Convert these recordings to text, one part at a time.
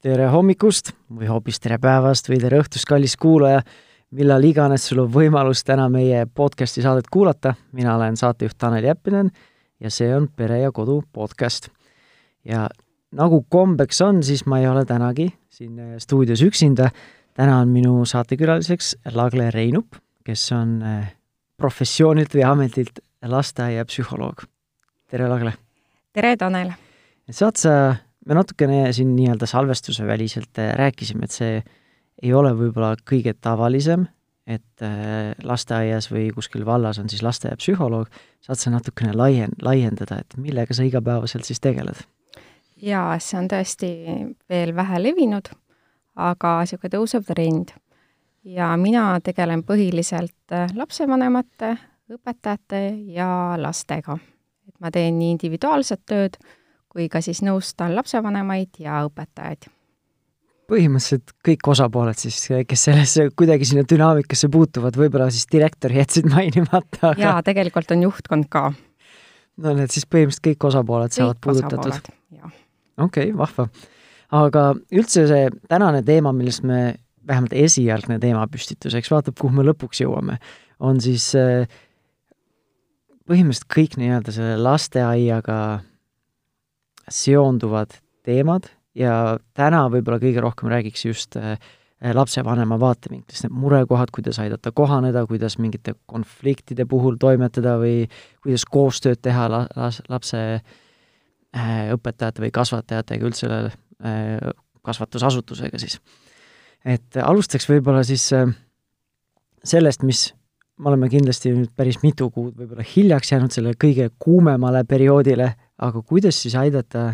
tere hommikust või hoopis tere päevast või tere õhtust, kallis kuulaja, millal iganes sul on võimalus täna meie podcasti saadet kuulata, mina olen saatejuht Tanel Jeppinen ja see on Pere ja Kodu podcast. ja nagu kombeks on, siis ma ei ole tänagi siin äh, stuudios üksinda, täna on minu saatekülaliseks Lagle Reinup, kes on äh, professioonilt või ametilt lasteaiapsühholoog. tere, Lagle! tere, Tanel! saad sa me natukene siin nii-öelda salvestuse väliselt äh, rääkisime, et see ei ole võib-olla kõige tavalisem, et äh, lasteaias või kuskil vallas on siis lasteaiapsühholoog, saad sa natukene laien-, laiendada, et millega sa igapäevaselt siis tegeled? jaa, see on tõesti veel vähe levinud, aga niisugune tõusev trend. ja mina tegelen põhiliselt äh, lapsevanemate, õpetajate ja lastega. et ma teen nii individuaalset tööd, kui ka siis nõustan lapsevanemaid ja õpetajaid. põhimõtteliselt kõik osapooled siis, kes sellesse kuidagi sinna dünaamikasse puutuvad, võib-olla siis direktori jätsid mainimata aga.... jaa, tegelikult on juhtkond ka. no need siis põhimõtteliselt kõik osapooled kõik saavad puudutatud? okei okay,, vahva. aga üldse see tänane teema, millest me, vähemalt esialgne teemapüstitus, eks vaatab, kuhu me lõpuks jõuame, on siis äh, põhimõtteliselt kõik nii-öelda selle lasteaiaga seonduvad teemad ja täna võib-olla kõige rohkem räägiks just äh, lapsevanema vaatevinklist, need murekohad, kuidas aidata kohaneda, kuidas mingite konfliktide puhul toimetada või kuidas koostööd teha la-, las-, lapse äh, õpetajate või kasvatajatega, üldse äh, kasvatusasutusega siis. et alustaks võib-olla siis sellest, mis me oleme kindlasti nüüd päris mitu kuud võib-olla hiljaks jäänud selle kõige kuumemale perioodile, aga kuidas siis aidata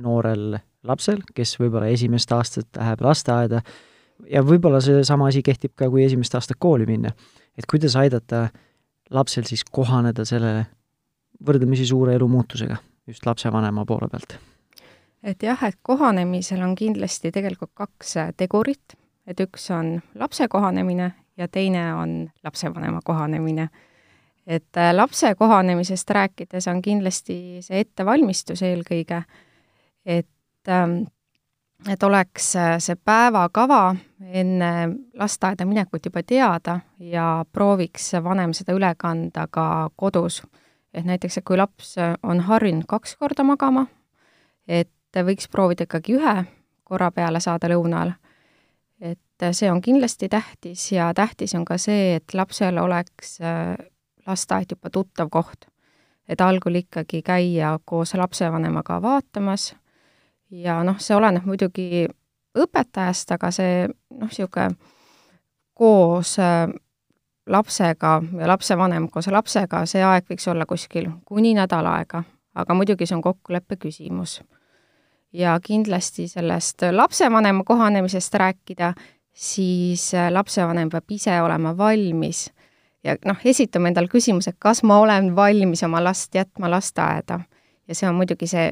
noorel lapsel, kes võib-olla esimest aastat läheb lasteaeda, ja võib-olla seesama asi kehtib ka, kui esimest aastat kooli minna, et kuidas aidata lapsel siis kohaneda selle võrdlemisi suure elumuutusega just lapsevanema poole pealt? et jah, et kohanemisel on kindlasti tegelikult kaks tegurit, et üks on lapse kohanemine ja teine on lapsevanema kohanemine et äh, lapse kohanemisest rääkides on kindlasti see ettevalmistus eelkõige, et, ähm, et oleks äh, see päevakava enne lasteaeda minekut juba teada ja prooviks vanem seda üle kanda ka kodus. et näiteks, et kui laps on harjunud kaks korda magama, et võiks proovida ikkagi ühe korra peale saada lõunal, et see on kindlasti tähtis ja tähtis on ka see, et lapsel oleks äh, lasteaed juba tuttav koht. et algul ikkagi käia koos lapsevanemaga vaatamas ja noh, see oleneb muidugi õpetajast, aga see noh, niisugune koos äh, lapsega ja lapsevanem koos lapsega, see aeg võiks olla kuskil kuni nädal aega, aga muidugi see on kokkuleppe küsimus. ja kindlasti sellest lapsevanema kohanemisest rääkida, siis äh, lapsevanem peab ise olema valmis ja noh, esitame endale küsimuse, kas ma olen valmis oma last jätma lasteaeda. ja see on muidugi see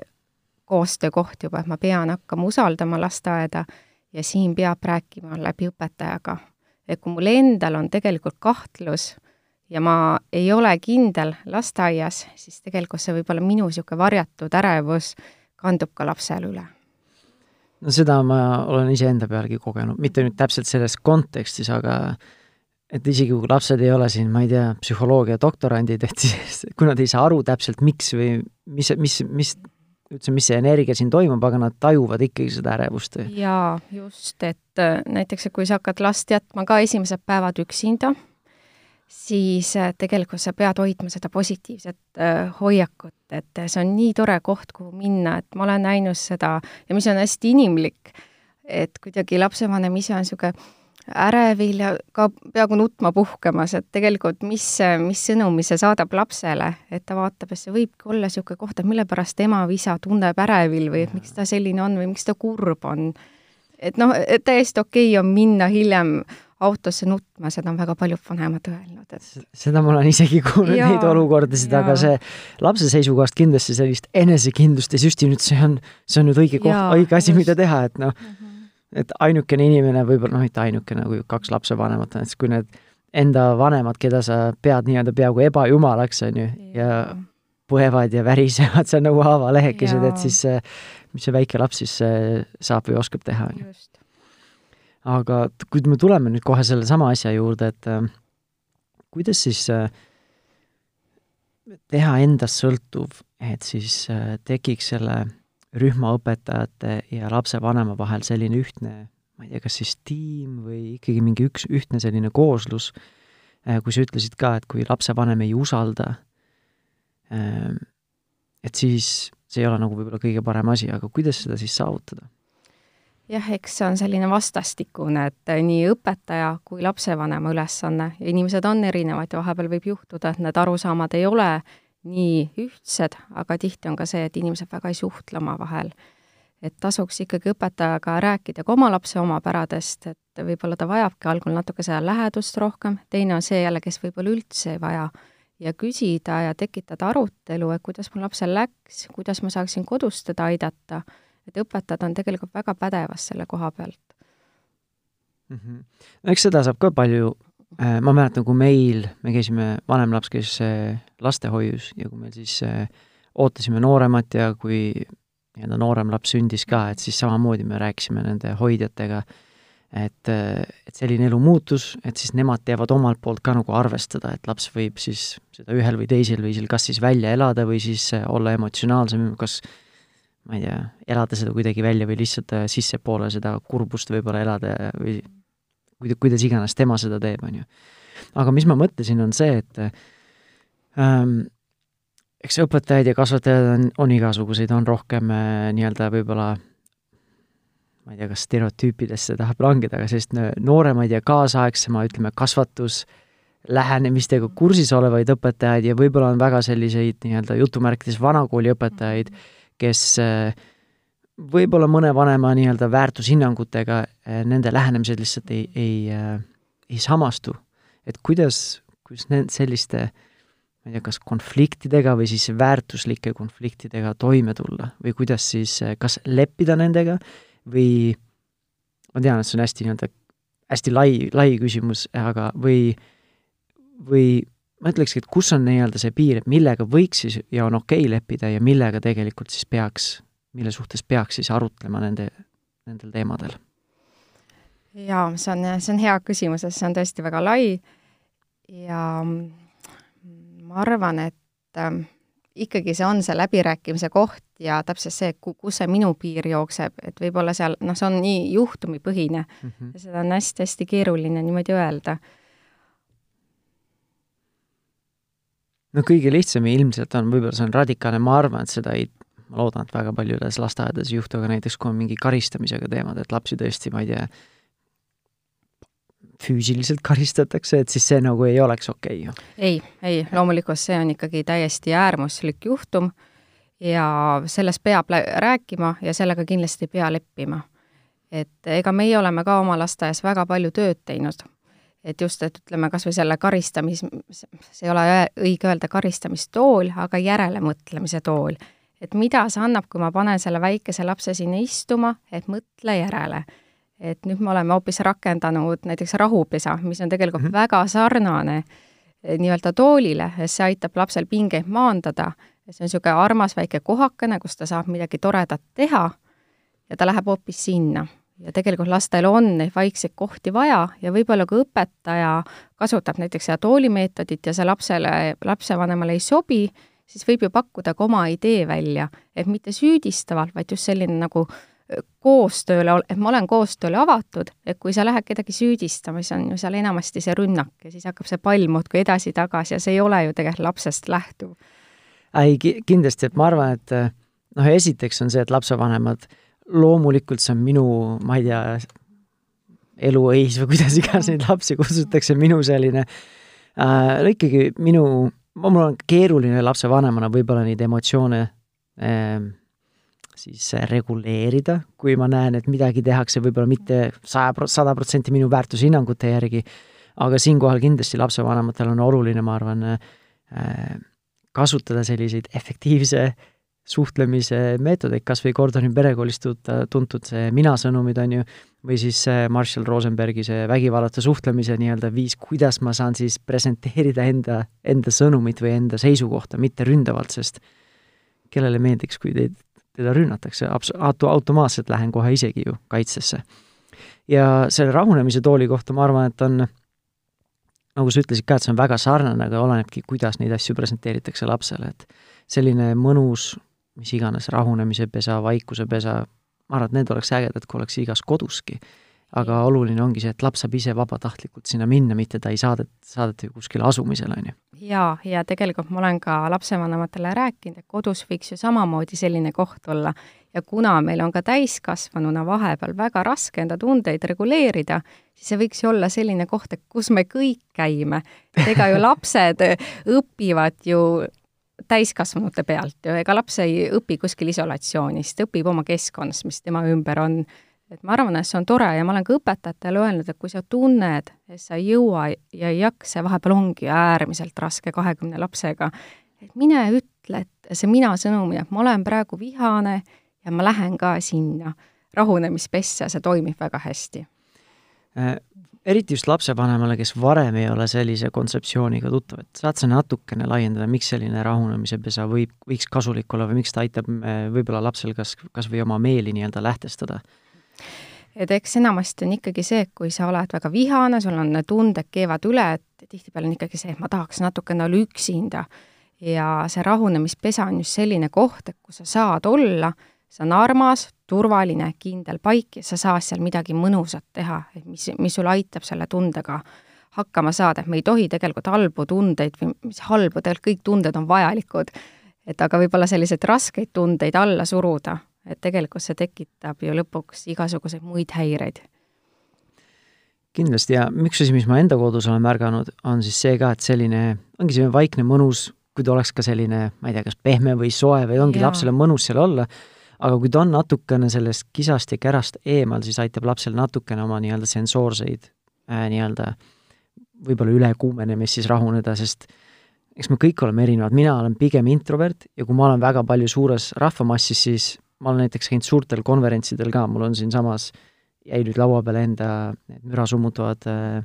koostöökoht juba, et ma pean hakkama usaldama lasteaeda ja siin peab rääkima läbi õpetajaga. et kui mul endal on tegelikult kahtlus ja ma ei ole kindel lasteaias, siis tegelikult see võib olla minu niisugune varjatud ärevus kandub ka lapsele üle no seda ma olen iseenda pealgi kogenud, mitte nüüd täpselt selles kontekstis, aga et isegi kui lapsed ei ole siin, ma ei tea, psühholoogia doktorandid, et siis kui nad ei saa aru täpselt, miks või mis, mis, mis üldse, mis see energia siin toimub, aga nad tajuvad ikkagi seda ärevust. jaa, just, et äh, näiteks, et kui sa hakkad last jätma ka esimesed päevad üksinda, siis äh, tegelikult sa pead hoidma seda positiivset äh, hoiakut, et see on nii tore koht, kuhu minna, et ma olen näinud seda ja mis on hästi inimlik, et kuidagi lapsevanem ise on niisugune ärevil ja ka peaaegu nutma puhkemas, et tegelikult mis, mis sõnumi see saadab lapsele, et ta vaatab, et see võibki olla niisugune koht, et mille pärast ema või isa tunneb ärevil või et miks ta selline on või miks ta kurb on. et noh, täiesti okei okay on minna hiljem autosse nutma, seda on väga paljud vanemad öelnud, et seda ma olen isegi kuulnud, neid olukordasid, aga see lapse seisukohast kindlasti sellist enesekindlust ei süsti, nüüd see on, see on nüüd õige koht, õige asi, mida teha, et noh mm -hmm et ainukene inimene, võib-olla noh, mitte ainukene, kui kaks lapsevanemat on, et kui need enda vanemad, keda sa pead nii-öelda peaaegu ebajumalaks, on ju, ja põevad ja värisevad seal nagu haavalehekesed, et siis mis see väike laps siis saab või oskab teha, on ju. aga kui me tuleme nüüd kohe sellesama asja juurde, et äh, kuidas siis teha endast sõltuv, et siis tekiks selle rühma õpetajate ja lapsevanema vahel selline ühtne, ma ei tea, kas siis tiim või ikkagi mingi üks, ühtne selline kooslus, äh, kui sa ütlesid ka, et kui lapsevanem ei usalda, ähm, et siis see ei ole nagu võib-olla kõige parem asi, aga kuidas seda siis saavutada? jah, eks see on selline vastastikune, et nii õpetaja kui lapsevanema ülesanne ja inimesed on erinevad ja vahepeal võib juhtuda, et need arusaamad ei ole nii ühtsed, aga tihti on ka see, et inimesed väga ei suhtle omavahel. et tasuks ikkagi õpetajaga rääkida ka oma lapse omapäradest, et võib-olla ta vajabki algul natuke seda lähedust rohkem, teine on see jälle, kes võib-olla üldse ei vaja ja küsida ja tekitada arutelu, et kuidas mul lapsel läks, kuidas ma saaksin kodus teda aidata et õpetajad on tegelikult väga pädevas selle koha pealt mm. -hmm. no eks seda saab ka palju ma mäletan, kui meil, me käisime, vanem laps käis äh, lastehoius ja kui meil siis äh, ootasime nooremat ja kui nii-öelda noorem laps sündis ka, et siis samamoodi me rääkisime nende hoidjatega, et, äh, et selline elu muutus, et siis nemad teevad omalt poolt ka nagu arvestada, et laps võib siis seda ühel või teisel viisil kas siis välja elada või siis äh, olla emotsionaalsem, kas ma ei tea, elada seda kuidagi välja või lihtsalt äh, sissepoole seda kurbust võib-olla elada või kuidas iganes tema seda teeb, on ju. aga mis ma mõtlesin, on see, et ähm, eks õpetajaid ja kasvatajaid on, on igasuguseid, on rohkem äh, nii-öelda võib-olla ma ei tea, kas stereotüüpidesse tahab langeda, aga sellist nooremaid ja kaasaegsema, ütleme, kasvatus, lähenemistega kursis olevaid õpetajaid ja võib-olla on väga selliseid nii-öelda jutumärkides vanakooli õpetajaid kes äh, võib-olla mõne vanema nii-öelda väärtushinnangutega äh, nende lähenemised lihtsalt ei, ei, äh, ei samastu. et kuidas, kuidas need selliste ma ei tea, kas konfliktidega või siis väärtuslike konfliktidega toime tulla või kuidas siis, kas leppida nendega või ma tean, et see on hästi nii-öelda, hästi lai, lai küsimus, aga või, või ma ütlekski, et kus on nii-öelda see piir, et millega võiks siis ja on okei okay leppida ja millega tegelikult siis peaks, mille suhtes peaks siis arutlema nende, nendel teemadel? jaa, see on, see on hea küsimus, sest see on tõesti väga lai ja ma arvan, et äh, ikkagi see on see läbirääkimise koht ja täpselt see, kus see minu piir jookseb, et võib-olla seal, noh, see on nii juhtumipõhine mm -hmm. ja seda on hästi-hästi keeruline niimoodi öelda no kõige lihtsam ilmselt on, võib-olla see on radikaalne, ma arvan, et seda ei, ma loodan, et väga paljudes lasteaedades ei juhtu, aga näiteks kui on mingi karistamisega teemad, et lapsi tõesti, ma ei tea, füüsiliselt karistatakse, et siis see nagu ei oleks okei okay, ju? ei, ei, loomulikult see on ikkagi täiesti äärmuslik juhtum ja sellest peab rääkima ja sellega kindlasti ei pea leppima. et ega meie oleme ka oma lasteaias väga palju tööd teinud et just, et ütleme, kas või selle karistamis, see ei ole õige öelda karistamistool, aga järelemõtlemise tool. Et mida see annab, kui ma panen selle väikese lapse sinna istuma, et mõtle järele. et nüüd me oleme hoopis rakendanud näiteks rahupesa, mis on tegelikult mm -hmm. väga sarnane eh, nii-öelda toolile, see aitab lapsel pingeid maandada, see on niisugune armas väike kohakene, kus ta saab midagi toredat teha ja ta läheb hoopis sinna ja tegelikult lastel on neid vaikseid kohti vaja ja võib-olla kui õpetaja kasutab näiteks seda toolimeetodit ja see lapsele, lapsevanemale ei sobi, siis võib ju pakkuda ka oma idee välja, et mitte süüdistavalt, vaid just selline nagu koostööle, et ma olen koostööle avatud, et kui sa lähed kedagi süüdistama, siis on ju seal enamasti see rünnak ja siis hakkab see pall muudkui edasi-tagasi ja see ei ole ju tegelikult lapsest lähtuv. ei, kindlasti, et ma arvan, et noh, esiteks on see, et lapsevanemad loomulikult see on minu, ma ei tea, eluõis või kuidas iganes neid lapsi kutsutakse, minu selline äh,, ikkagi minu, mul on keeruline lapsevanemana võib-olla neid emotsioone äh, siis reguleerida, kui ma näen, et midagi tehakse võib-olla mitte saja, sada protsenti minu väärtushinnangute järgi, aga siinkohal kindlasti lapsevanematel on oluline, ma arvan äh,, kasutada selliseid efektiivse suhtlemise meetodeid, kas või Gordoni perekoolis tuntud see mina-sõnumid, on ju, või siis see Marshall Rosenbergi see vägivallata suhtlemise nii-öelda viis, kuidas ma saan siis presenteerida enda, enda sõnumit või enda seisukohta, mitte ründavalt, sest kellele meeldiks, kui teid, teda rünnatakse, abs-, auto-, automaatselt lähen kohe isegi ju kaitsesse. ja selle rahunemise tooli kohta ma arvan, et on nagu sa ütlesid ka, et see on väga sarnane, aga olenebki, kuidas neid asju presenteeritakse lapsele, et selline mõnus, mis iganes, rahunemise pesa, vaikuse pesa, ma arvan, et need oleks ägedad, kui oleks igas koduski. aga oluline ongi see, et laps saab ise vabatahtlikult sinna minna, mitte ta ei saadet, saadeta kuskile asumisele, on ju. jaa, ja tegelikult ma olen ka lapsevanematele rääkinud, et kodus võiks ju samamoodi selline koht olla ja kuna meil on ka täiskasvanuna vahepeal väga raske enda tundeid reguleerida, siis see võiks ju olla selline koht, et kus me kõik käime. ega ju lapsed õpivad ju täiskasvanute pealt ju, ega laps ei õpi kuskil isolatsioonis, ta õpib oma keskkonnas, mis tema ümber on. et ma arvan, et see on tore ja ma olen ka õpetajatele öelnud, et kui sa tunned, et sa ei jõua ja ei jaksa, vahepeal ongi äärmiselt raske kahekümne lapsega, et mine ütle, et see mina sõnum, et ma olen praegu vihane ja ma lähen ka sinna rahunemispessa, see toimib väga hästi äh, eriti just lapsevanemale, kes varem ei ole sellise kontseptsiooniga tuttav, et saad sa natukene laiendada, miks selline rahunemise pesa võib, võiks kasulik olla või miks ta aitab eh, võib-olla lapsel kas, kas või oma meeli nii-öelda lähtestada? et eks enamasti on ikkagi see, et kui sa oled väga vihane, sul on tunded keevad üle, et tihtipeale on ikkagi see, et ma tahaks natukene olla üksinda. ja see rahunemispesa on just selline koht, et kus sa saad olla see on armas, turvaline, kindel paik ja sa saad seal midagi mõnusat teha, et mis, mis sul aitab selle tundega hakkama saada, et me ei tohi tegelikult halbu tundeid või mis halbu, tegelikult kõik tunded on vajalikud, et aga võib-olla selliseid raskeid tundeid alla suruda, et tegelikult see tekitab ju lõpuks igasuguseid muid häireid. kindlasti ja üks asi, mis ma enda kodus olen märganud, on siis see ka, et selline, ongi selline vaikne mõnus, kui ta oleks ka selline, ma ei tea, kas pehme või soe või ongi Jaa. lapsele mõnus seal olla aga kui ta on natukene sellest kisast ja kärast eemal, siis aitab lapsel natukene oma nii-öelda sensoorseid äh, nii-öelda võib-olla ülekuumenemist siis rahuneda, sest eks me kõik oleme erinevad, mina olen pigem introvert ja kui ma olen väga palju suures rahvamassis, siis ma olen näiteks käinud suurtel konverentsidel ka, mul on siinsamas, jäi nüüd laua peale enda müra summutavad äh,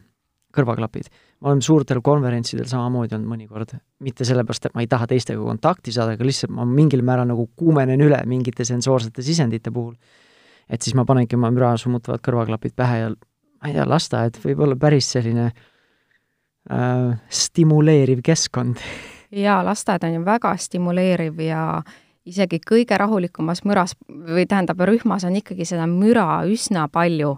kõrvaklapid ma olen suurtel konverentsidel samamoodi olnud mõnikord, mitte sellepärast, et ma ei taha teistega kontakti saada, aga lihtsalt ma mingil määral nagu kuumenen üle mingite sensoorsete sisendite puhul. et siis ma panengi oma müra summutavad kõrvaklapid pähe ja ma ei tea, lasteaed võib olla päris selline äh, stimuleeriv keskkond. jaa, lasteaed on ju väga stimuleeriv ja isegi kõige rahulikumas müras või tähendab, rühmas on ikkagi seda müra üsna palju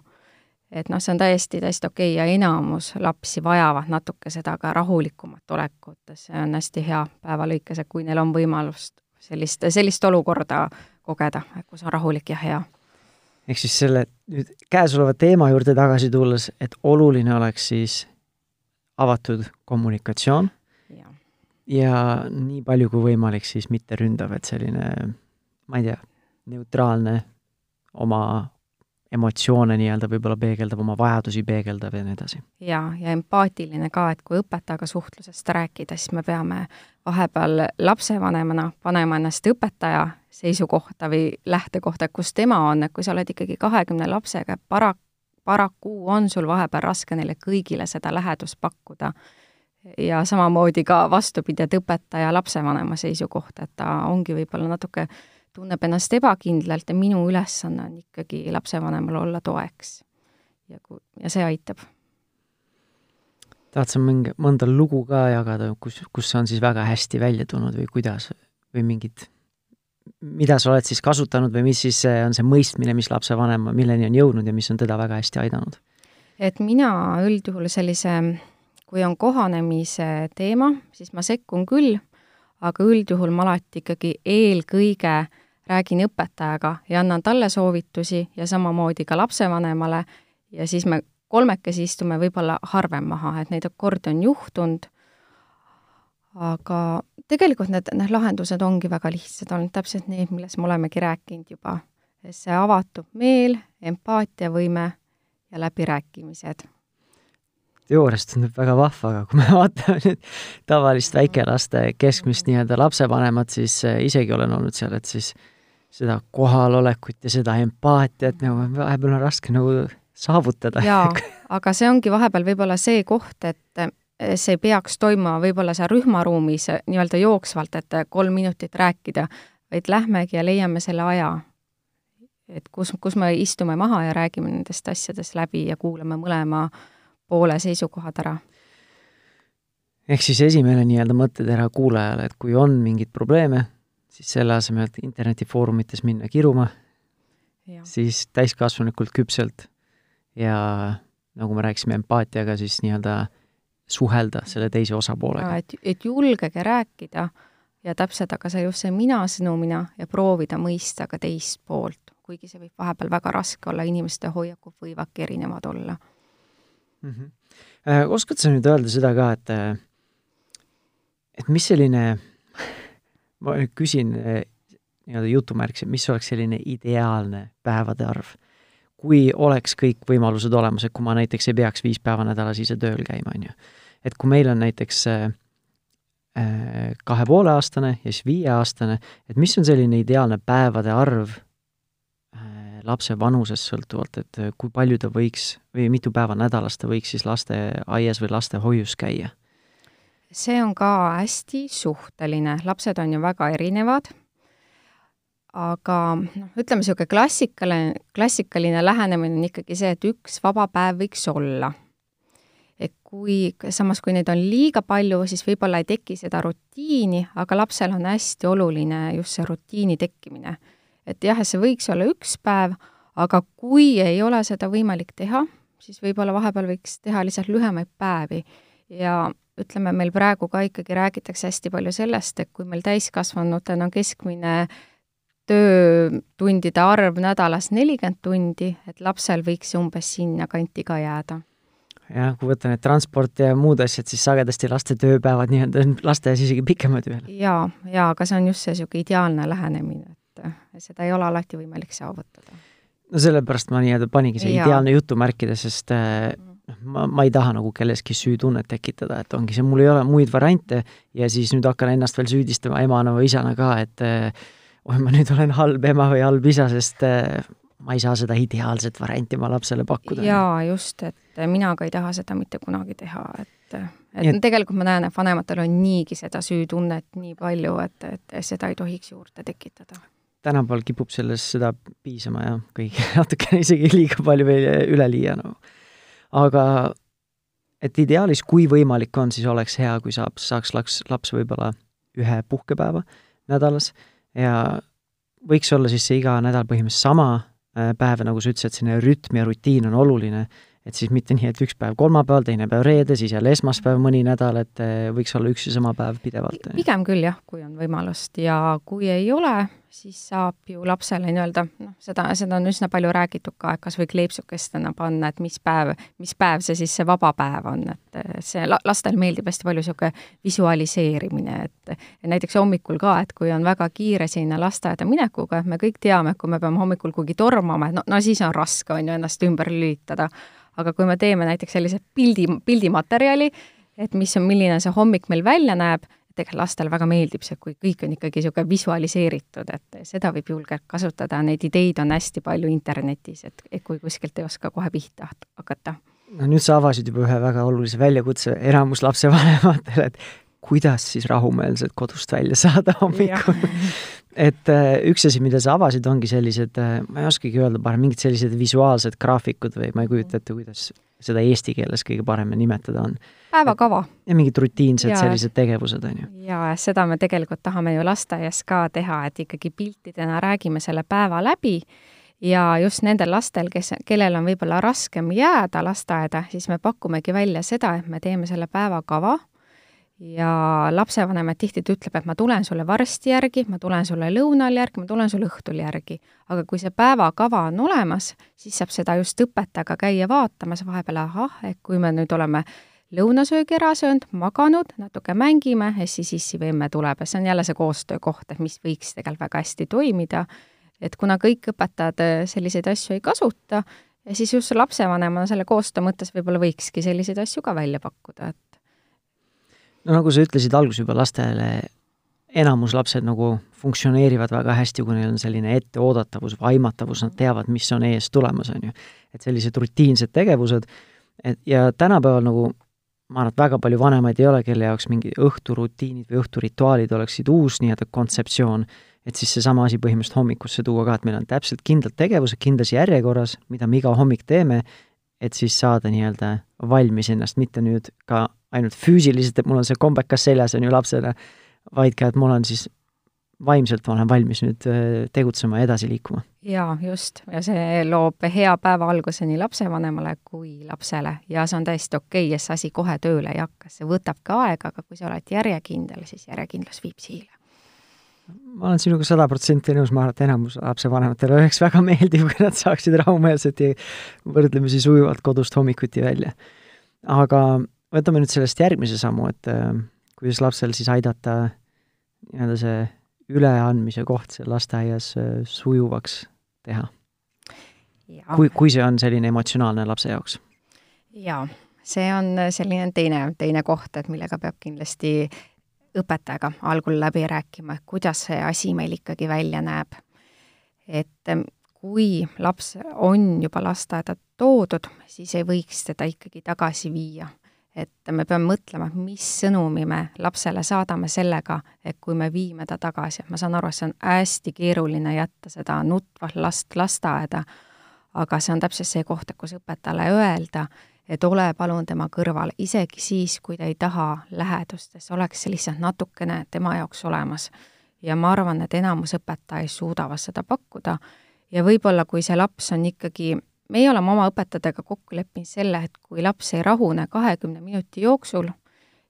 et noh, see on täiesti, täiesti okei okay ja enamus lapsi vajavad natuke seda ka rahulikumat olekut, see on hästi hea päeva lõikes, et kui neil on võimalust sellist, sellist olukorda kogeda, kus on rahulik ja hea. ehk siis selle nüüd käesoleva teema juurde tagasi tulles, et oluline oleks siis avatud kommunikatsioon ja, ja nii palju kui võimalik siis mitte ründav, et selline, ma ei tea, neutraalne oma emotsioone nii-öelda võib-olla peegeldab, oma vajadusi peegeldab ja nii edasi. jaa, ja empaatiline ka, et kui õpetajaga suhtlusest rääkida, siis me peame vahepeal lapsevanemana panema ennast õpetaja seisukohta või lähtekohta, kus tema on, et kui sa oled ikkagi kahekümne lapsega, para-, paraku on sul vahepeal raske neile kõigile seda lähedust pakkuda. ja samamoodi ka vastupidi, et õpetaja lapsevanema seisukoht, et ta ongi võib-olla natuke tunneb ennast ebakindlalt ja minu ülesanne on ikkagi lapsevanemal olla toeks. ja kui, ja see aitab. tahad sa mingi, mõnda lugu ka jagada, kus, kus see on siis väga hästi välja tulnud või kuidas või mingit, mida sa oled siis kasutanud või mis siis on see mõistmine, mis lapsevanema, milleni on jõudnud ja mis on teda väga hästi aidanud? et mina üldjuhul sellise, kui on kohanemise teema, siis ma sekkun küll, aga üldjuhul ma alati ikkagi eelkõige äh, räägin õpetajaga ja annan talle soovitusi ja samamoodi ka lapsevanemale ja siis me kolmekesi istume võib-olla harvem maha, et neid kordi on juhtunud, aga tegelikult need, need lahendused ongi väga lihtsad olnud, täpselt need, millest me olemegi rääkinud juba. see avatud meel, empaatiavõime ja läbirääkimised. teoorias tundub väga vahva, aga kui me vaatame nüüd tavalist väikelaste keskmist nii-öelda lapsevanemat, siis äh, isegi olen olnud seal, et siis seda kohalolekut ja seda empaatiat nagu vahepeal on raske nagu saavutada. jaa, aga see ongi vahepeal võib-olla see koht, et see peaks toimuma võib-olla seal rühmaruumis nii-öelda jooksvalt, et kolm minutit rääkida, vaid lähmegi ja leiame selle aja. et kus, kus me istume maha ja räägime nendest asjadest läbi ja kuulame mõlema poole seisukohad ära. ehk siis esimene nii-öelda mõttetera kuulajale, et kui on mingeid probleeme, siis selle asemel, et internetifoorumites minna kiruma, siis täiskasvanulikult küpselt ja nagu me rääkisime empaatiaga, siis nii-öelda suhelda selle teise osapoolega. et, et julgege rääkida ja täpselt, aga see just see mina-sõnumina ja proovida mõista ka teist poolt, kuigi see võib vahepeal väga raske olla, inimeste hoiakud võivadki erinevad olla mm. -hmm. Äh, oskad sa nüüd öelda seda ka, et et mis selline, ma nüüd küsin äh, nii-öelda jutumärkis, et mis oleks selline ideaalne päevade arv kui oleks kõik võimalused olemas, et kui ma näiteks ei peaks viis päeva nädalas ise tööl käima, on ju. et kui meil on näiteks äh, äh, kahe poole aastane ja siis viieaastane, et mis on selline ideaalne päevade arv äh, lapse vanusest sõltuvalt, et kui palju ta võiks või mitu päeva nädalas ta võiks siis lasteaias või lastehoius käia? See on ka hästi suhteline, lapsed on ju väga erinevad aga noh, ütleme niisugune klassikaline, klassikaline lähenemine on ikkagi see, et üks vaba päev võiks olla. et kui, samas kui neid on liiga palju, siis võib-olla ei teki seda rutiini, aga lapsel on hästi oluline just see rutiini tekkimine. et jah, see võiks olla üks päev, aga kui ei ole seda võimalik teha, siis võib-olla vahepeal võiks teha lihtsalt lühemaid päevi ja ütleme, meil praegu ka ikkagi räägitakse hästi palju sellest, et kui meil täiskasvanutena on keskmine töötundide arv nädalas nelikümmend tundi, et lapsel võiks umbes sinnakanti ka jääda. jah, kui võtta need transport ja muud asjad, siis sagedasti laste tööpäevad nii-öelda on lasteaias isegi pikemad veel. jaa, jaa, aga see on just see niisugune ideaalne lähenemine, et seda ei ole alati võimalik saavutada. no sellepärast ma nii-öelda paningi see ja. ideaalne jutumärkide, sest äh, ma, ma ei taha nagu kelleski süütunnet tekitada, et ongi see, mul ei ole muid variante ja siis nüüd hakkan ennast veel süüdistama emana või isana ka, et äh, oi, ma nüüd olen halb ema või halb isa, sest äh, ma ei saa seda ideaalset varianti oma lapsele pakkuda. jaa, just, et mina ka ei taha seda mitte kunagi teha, et et et tegelikult ma näen, et vanematel on niigi seda süütunnet nii palju, et, et seda ei tohiks juurde tekitada. tänapäeval kipub sellest seda piisama jah, kõik natukene isegi liiga palju veel üleliia nagu no.. Aga et ideaalis, kui võimalik on, siis oleks hea, kui saab, saaks laps, laps võib-olla ühe puhkepäeva nädalas. Ja võiks olla siis see iga nädal põhimõtteliselt sama äh, päev, nagu sa ütlesid, selline rütm ja rutiin on oluline, et siis mitte nii, et üks päev kolmapäeval, teine päev reede, siis jälle esmaspäev mõni nädal, et äh, võiks olla üks ja sama päev pidevalt. pigem küll jah, kui on võimalust ja kui ei ole, siis saab ju lapsele nii-öelda, noh, seda, seda on üsna palju räägitud ka, et kas või kleepsukestena panna, et mis päev, mis päev see siis see vaba päev on, et see la-, lastele meeldib hästi palju niisugune visualiseerimine, et näiteks hommikul ka, et kui on väga kiire sinna lasteaeda minekuga, me kõik teame, et kui me peame hommikul kuhugi tormama, et no, no siis on raske, on ju, ennast ümber lülitada. Aga kui me teeme näiteks sellise pildi, pildimaterjali, et mis on, milline see hommik meil välja näeb, tegelikult lastele väga meeldib see, kui kõik on ikkagi niisugune visualiseeritud, et seda võib julgelt kasutada, neid ideid on hästi palju internetis, et, et kui kuskilt ei oska kohe pihta hakata. no nüüd sa avasid juba ühe väga olulise väljakutse enamus lapsevanematele, et kuidas siis rahumeelselt kodust välja saada hommikul et äh, üks asi, mida sa avasid, ongi sellised, äh, ma ei oskagi öelda parem, mingid sellised visuaalsed graafikud või ma ei kujuta ette, kuidas seda eesti keeles kõige parem nimetada on. päevakava. ja mingid rutiinsed ja, sellised tegevused, on ju. jaa, seda me tegelikult tahame ju lasteaias ka teha, et ikkagi piltidena räägime selle päeva läbi ja just nendel lastel, kes, kellel on võib-olla raskem jääda lasteaeda, siis me pakumegi välja seda, et me teeme selle päevakava ja lapsevanem tihti ütleb, et ma tulen sulle varsti järgi, ma tulen sulle lõunal järgi, ma tulen sulle õhtul järgi. aga kui see päevakava on olemas, siis saab seda just õpetajaga käia vaatamas vahepeal, ahah, et kui me nüüd oleme lõunasöögi ära söönud, maganud, natuke mängime ja siis issivemme tuleb ja see on jälle see koostöökoht, et mis võiks tegelikult väga hästi toimida. et kuna kõik õpetajad selliseid asju ei kasuta, ja siis just lapsevanemana selle koostöö mõttes võib-olla võikski selliseid asju ka välja pakkuda, et no nagu sa ütlesid alguses juba, lastele enamus lapsed nagu funktsioneerivad väga hästi, kui neil on selline etteoodatavus või aimatavus, nad teavad, mis on ees tulemas, on ju. et sellised rutiinsed tegevused, et ja tänapäeval nagu ma arvan, et väga palju vanemaid ei ole, kelle jaoks mingi õhturutiinid või õhturituaalid oleksid uus nii-öelda kontseptsioon, et siis seesama asi põhimõtteliselt hommikusse tuua ka, et meil on täpselt kindlad tegevused kindlas järjekorras, mida me iga hommik teeme, et siis saada nii-öelda valmis ennast, mitte nüüd ka ainult füüsiliselt, et mul on see kombekas seljas, on ju, lapsele, vaid ka, et mul on siis vaimselt ma olen valmis nüüd äh, tegutsema ja edasi liikuma. jaa, just, ja see loob hea päeva alguse nii lapsevanemale kui lapsele ja see on täiesti okei okay,, et see asi kohe tööle ei hakka, see võtab ka aega, aga kui sa oled järjekindel, siis järjekindlus viib siile. ma olen sinuga sada protsenti nõus, ma arvan, et enamus lapsevanematele oleks väga meeldiv, kui nad saaksid rahumeelselt ja võrdlemisi sujuvalt kodust hommikuti välja. aga võtame nüüd sellest järgmise sammu, et äh, kuidas lapsel siis aidata nii-öelda see üleandmise koht seal lasteaias äh, sujuvaks teha? kui, kui see on selline emotsionaalne lapse jaoks? jaa, see on selline teine, teine koht, et millega peab kindlasti õpetajaga algul läbi rääkima, et kuidas see asi meil ikkagi välja näeb. et ähm, kui laps on juba lasteaeda toodud, siis ei võiks teda ikkagi tagasi viia et me peame mõtlema, mis sõnumi me lapsele saadame sellega, et kui me viime ta tagasi, et ma saan aru, et see on hästi keeruline jätta seda nutvat last lasteaeda, aga see on täpselt see koht, et kus õpetajale öelda, et ole palun tema kõrval, isegi siis, kui ta ei taha lähedust, et see oleks lihtsalt natukene tema jaoks olemas. ja ma arvan, et enamus õpetajaid suudavad seda pakkuda. Ja võib-olla, kui see laps on ikkagi meie oleme oma õpetajatega kokku leppinud selle, et kui laps ei rahune kahekümne minuti jooksul,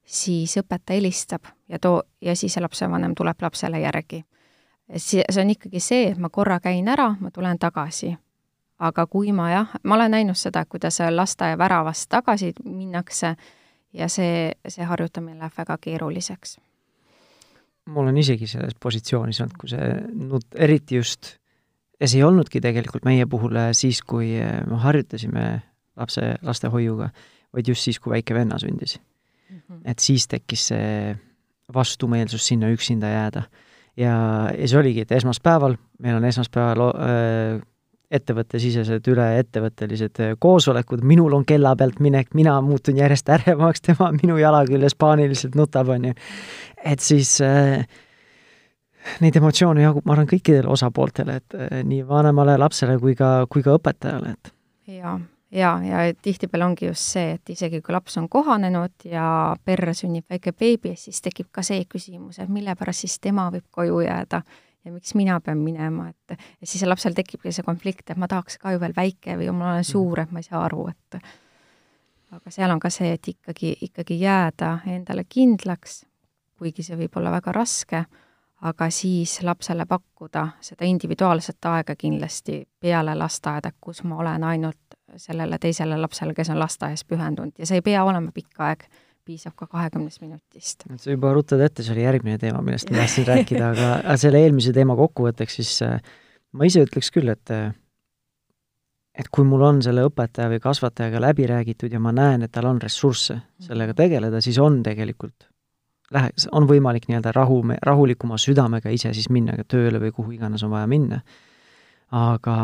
siis õpetaja helistab ja too, ja siis lapsevanem tuleb lapsele järgi. see, see on ikkagi see, et ma korra käin ära, ma tulen tagasi. aga kui ma jah, ma olen näinud seda, kuidas lasteaia väravast tagasi minnakse ja see, see harjutamine läheb väga keeruliseks. mul on isegi selles positsioonis olnud, kui see nut-, eriti just ja see ei olnudki tegelikult meie puhul äh, siis, kui äh, me harjutasime lapse, lastehoiuga, vaid just siis, kui väike venna sündis mm. -hmm. et siis tekkis see vastumeelsus sinna üksinda jääda. ja, ja see oligi, et esmaspäeval, meil on esmaspäeval äh, ettevõttesisesed üleettevõttelised koosolekud, minul on kella pealt minek, mina muutun järjest ärevamaks, tema minu jala küljes paaniliselt nutab, on ju. et siis äh, neid emotsioone jagub, ma arvan, kõikidele osapooltele, et eh, nii vanemale, lapsele kui ka, kui ka õpetajale, et jaa, ja, ja tihtipeale ongi just see, et isegi kui laps on kohanenud ja perre sünnib väike beebi, siis tekib ka see küsimus, et mille pärast siis tema võib koju jääda ja miks mina pean minema, et ja siis lapsel tekibki see konflikt, et ma tahaks ka ju veel väike või ma olen suur, et ma ei saa aru, et aga seal on ka see, et ikkagi, ikkagi jääda endale kindlaks, kuigi see võib olla väga raske aga siis lapsele pakkuda seda individuaalset aega kindlasti peale lasteaeda, kus ma olen ainult sellele teisele lapsele, kes on lasteaias pühendunud ja see ei pea olema pikk aeg, piisab ka kahekümnest minutist. sa juba ruttad ette, see oli järgmine teema, millest ma tahtsin rääkida, aga selle eelmise teema kokkuvõtteks siis äh, ma ise ütleks küll, et äh, et kui mul on selle õpetaja või kasvatajaga läbi räägitud ja ma näen, et tal on ressursse sellega tegeleda, siis on tegelikult lähe-, on võimalik nii-öelda rahu, rahulikuma südamega ise siis minna ka tööle või kuhu iganes on vaja minna. aga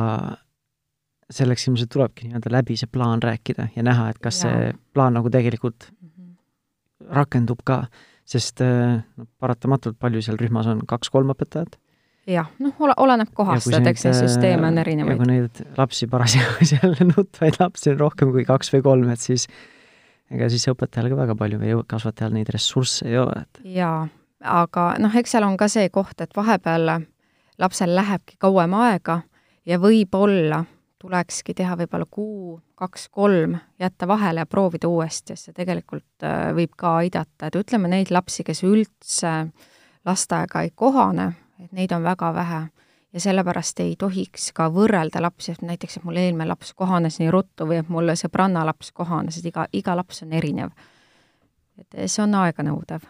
selleks ilmselt tulebki nii-öelda läbi see plaan rääkida ja näha, et kas ja. see plaan nagu tegelikult -hmm. rakendub ka, sest äh, no paratamatult palju seal rühmas on, kaks-kolm õpetajat? jah, noh, ole, oleneb kohast, et eks neid süsteeme on erinevaid. ja kui neid lapsi parasjagu seal nutvaid lapsi on rohkem kui kaks või kolm, et siis ega siis õpetajal ka väga palju või kasvatajal neid ressursse ei ole, et jaa, aga noh, eks seal on ka see koht, et vahepeal lapsel lähebki kauem aega ja võib-olla tulekski teha võib-olla kuu, kaks-kolm, jätta vahele ja proovida uuesti, sest see tegelikult äh, võib ka aidata, et ütleme, neid lapsi, kes üldse lasteaega ei kohane, et neid on väga vähe ja sellepärast ei tohiks ka võrrelda lapsi, et näiteks, et mul eelmine laps kohanes nii ruttu või et mul sõbranna laps kohanes, et iga, iga laps on erinev. et see on aeganõudev.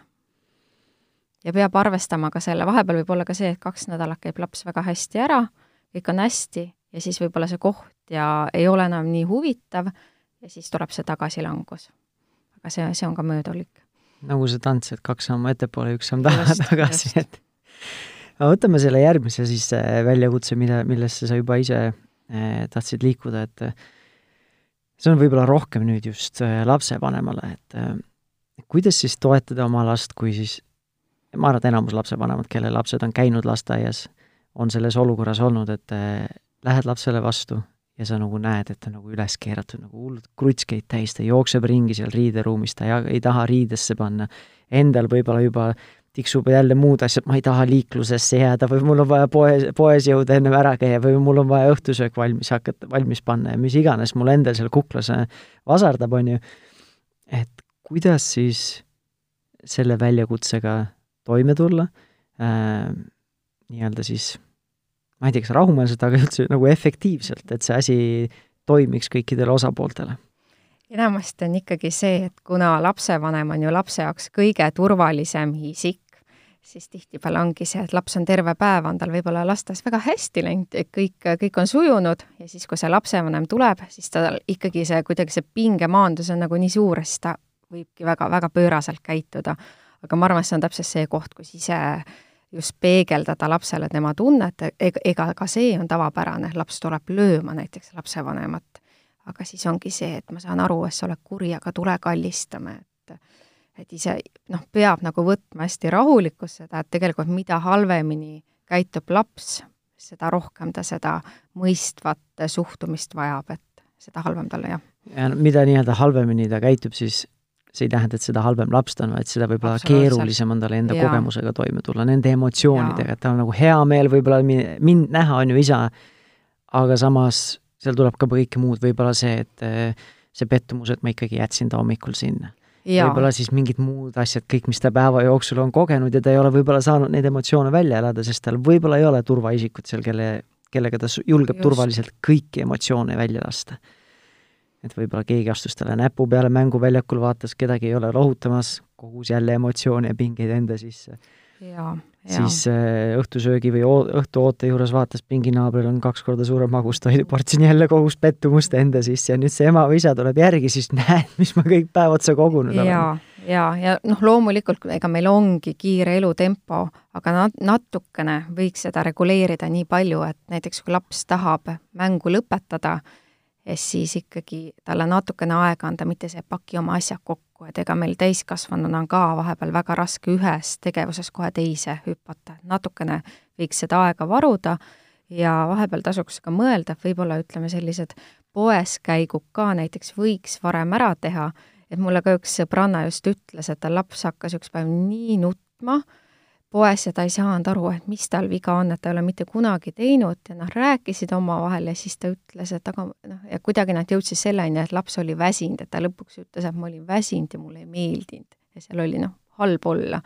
ja peab arvestama ka selle, vahepeal võib olla ka see, et kaks nädalat käib laps väga hästi ära, kõik on hästi ja siis võib-olla see koht ja ei ole enam nii huvitav ja siis tuleb see tagasilangus. aga see, see on ka möödulik. nagu see tants, et kaks sammu ettepoole, üks samm taha, tagasi, et aga võtame selle järgmise siis äh, väljakutse, mida, millesse sa juba ise eh, tahtsid liikuda, et see on võib-olla rohkem nüüd just lapsevanemale, et kuidas siis toetada oma last, kui siis ma arvan, et enamus lapsevanemad, kelle lapsed on käinud lasteaias, on selles olukorras olnud, et äh, lähed lapsele vastu ja sa nagu näed, et ta on nagu üles keeratud nagu hullult krutskeid täis, ta jookseb ringi seal riideruumis, ta ei, ei taha riidesse panna. Endal võib-olla juba tiksub jälle muud asjad, ma ei taha liiklusesse jääda või mul on vaja poes, poes jõuda ennem ära käia või mul on vaja õhtusöök valmis hakata, valmis panna ja mis iganes mul endal seal kuklas vasardab, on ju. et kuidas siis selle väljakutsega toime tulla äh,, nii-öelda siis ma ei tea, kas rahumeelselt, aga üldse nagu efektiivselt, et see asi toimiks kõikidele osapooltele? enamasti on ikkagi see, et kuna lapsevanem on ju lapse jaoks kõige turvalisem isik, siis tihtipeale ongi see, et laps on terve päev, on tal võib-olla lasteaias väga hästi läinud, kõik, kõik on sujunud ja siis, kui see lapsevanem tuleb, siis tal ikkagi see kuidagi see pingemaandus on nagu nii suur, siis ta võibki väga-väga pööraselt käituda aga ma arvan, et see on täpselt see koht, kus ise just peegeldada lapsele tema tunnet, ega, ka see on tavapärane, laps tuleb lööma näiteks lapsevanemat. aga siis ongi see, et ma saan aru, et sa oled kuri, aga tule kallistame, et et ise noh, peab nagu võtma hästi rahulikult seda, et tegelikult mida halvemini käitub laps, seda rohkem ta seda mõistvat suhtumist vajab, et seda halvem talle, jah. ja mida nii-öelda halvemini ta käitub, siis see ei tähenda, et seda halvem laps ta on, vaid seda võib-olla keerulisem on tal enda ja. kogemusega toime tulla, nende emotsioonidega, et tal on nagu hea meel võib-olla mind näha, on ju, isa, aga samas seal tuleb ka kõike muud, võib-olla see, et eh, see pettumus, et ma ikkagi jätsin ta hommikul sinna. Võib-olla siis mingid muud asjad, kõik, mis ta päeva jooksul on kogenud ja ta ei ole võib-olla saanud neid emotsioone välja elada, sest tal võib-olla ei ole turvaisikut seal, kelle, kellega ta julgeb Just. turvaliselt kõiki emotsioone välja lasta et võib-olla keegi astus talle näpu peale mänguväljakul, vaatas, kedagi ei ole lohutamas, kogus jälle emotsioone ja pingeid enda sisse. Siis äh, õhtusöögi või õhtuoote juures vaatas, pinginaabril on kaks korda suurem magustoiduportsjon, jälle kogus pettumust enda sisse ja nüüd see ema või isa tuleb järgi, siis näed, mis ma kõik päev otsa kogunud olen. ja, ja, ja noh, loomulikult ega meil ongi kiire elutempo, aga nat-, natukene võiks seda reguleerida nii palju, et näiteks kui laps tahab mängu lõpetada, siis ikkagi talle natukene aega anda, mitte see paki oma asjad kokku, et ega meil täiskasvanuna on ka vahepeal väga raske ühest tegevusest kohe teise hüpata, et natukene võiks seda aega varuda ja vahepeal tasuks ka mõelda, et võib-olla ütleme, sellised poeskäigud ka näiteks võiks varem ära teha, et mulle ka üks sõbranna just ütles, et tal laps hakkas üks päev nii nutma, poes ja ta ei saanud aru, et mis tal viga on, et ta ei ole mitte kunagi teinud ja noh, rääkisid omavahel ja siis ta ütles, et aga noh, ja kuidagi nad jõudsid selleni, et laps oli väsinud, et ta lõpuks ütles, et ma olin väsinud ja mulle ei meeldinud ja seal oli noh, halb olla.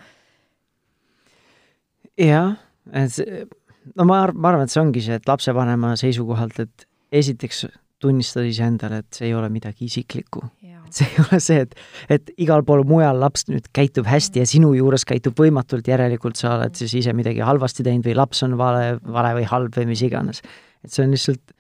jah, no ma, ma arvan, et see ongi see, et lapsevanema seisukohalt, et esiteks tunnistada iseendale, et see ei ole midagi isiklikku. et see ei ole see, et, et igal pool mujal laps nüüd käitub hästi ja sinu juures käitub võimatult, järelikult sa oled siis ise midagi halvasti teinud või laps on vale, vale või halb või mis iganes. et see on lihtsalt,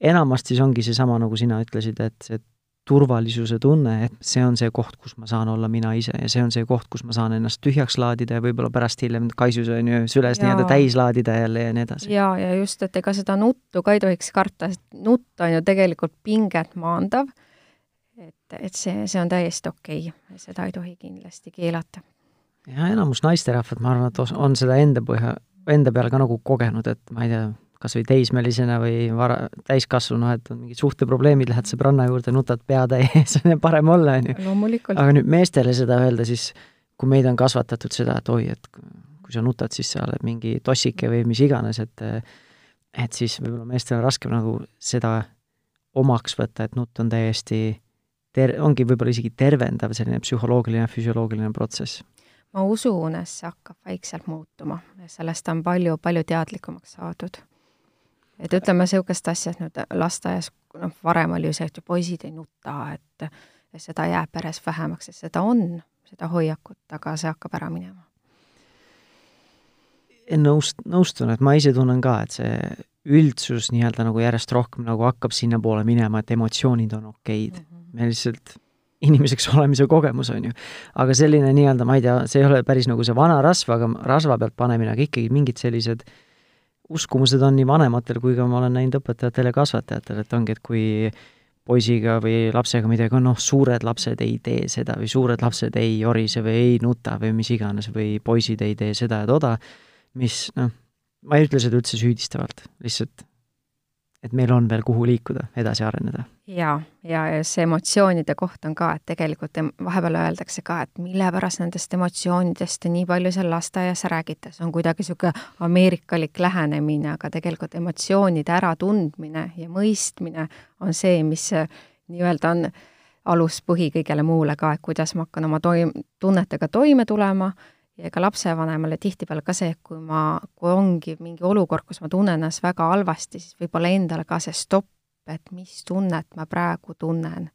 enamasti see ongi seesama, nagu sina ütlesid, et see turvalisuse tunne, et see on see koht, kus ma saan olla mina ise ja see on see koht, kus ma saan ennast tühjaks laadida ja võib-olla pärast hiljem kaisus on ju süles nii-öelda täis laadida jälle ja nii edasi. jaa, ja just, et ega seda nuttu ka ei tohiks karta, sest nutt on ju tegelikult pinget maandav, et, et see, see on täiesti okei okay., seda ei tohi kindlasti keelata. ja enamus naisterahvad, ma arvan, et on seda enda põhja, enda peale ka nagu kogenud, et ma ei tea, kas või teismelisena või vara, täiskasvanu, et on mingid suhteprobleemid, lähed sõbranna juurde, nutad pea täis, on parem olla, on ju. aga nüüd meestele seda öelda, siis kui meid on kasvatatud seda, et oi, et kui sa nutad, siis sa oled mingi tossike või mis iganes, et et siis võib-olla meestel on raskem nagu seda omaks võtta, et nutt on täiesti ter-, ongi võib-olla isegi tervendav selline psühholoogiline, füsioloogiline protsess. Ma usun, et see hakkab vaikselt muutuma. Sellest on palju, palju teadlikumaks saadud et ütleme, niisugust asja, et nüüd lasteaias, noh, varem oli ju see, et poisid ei nuta, et ja seda jääb peres vähemaks, et seda on, seda hoiakut, aga see hakkab ära minema. nõust-, nõustun, et ma ise tunnen ka, et see üldsus nii-öelda nagu järjest rohkem nagu hakkab sinnapoole minema, et emotsioonid on okeid mm. -hmm. me lihtsalt inimeseks olemise kogemus, on ju. aga selline nii-öelda, ma ei tea, see ei ole päris nagu see vana rasv, aga rasva pealt panemine, aga ikkagi mingid sellised uskumused on nii vanematel kui ka ma olen näinud õpetajatel ja kasvatajatel, et ongi, et kui poisiga või lapsega midagi on, noh, suured lapsed ei tee seda või suured lapsed ei orise või ei nuta või mis iganes või poisid ei tee seda ja toda, mis noh, ma ei ütle seda üldse süüdistavalt, lihtsalt et meil on veel, kuhu liikuda, edasi areneda. Jaa, ja, ja see emotsioonide koht on ka, et tegelikult vahepeal öeldakse ka, et mille pärast nendest emotsioonidest nii palju seal lasteaias räägite, see on kuidagi niisugune ameerikalik lähenemine, aga tegelikult emotsioonide äratundmine ja mõistmine on see, mis nii-öelda on aluspõhi kõigele muule ka, et kuidas ma hakkan oma toim-, tunnetega toime tulema. Ja ega lapsevanemale tihtipeale ka see, et kui ma, kui ongi mingi olukord, kus ma tunnen ennast väga halvasti, siis võib-olla endale ka see stopp, et mis tunnet ma praegu tunnen.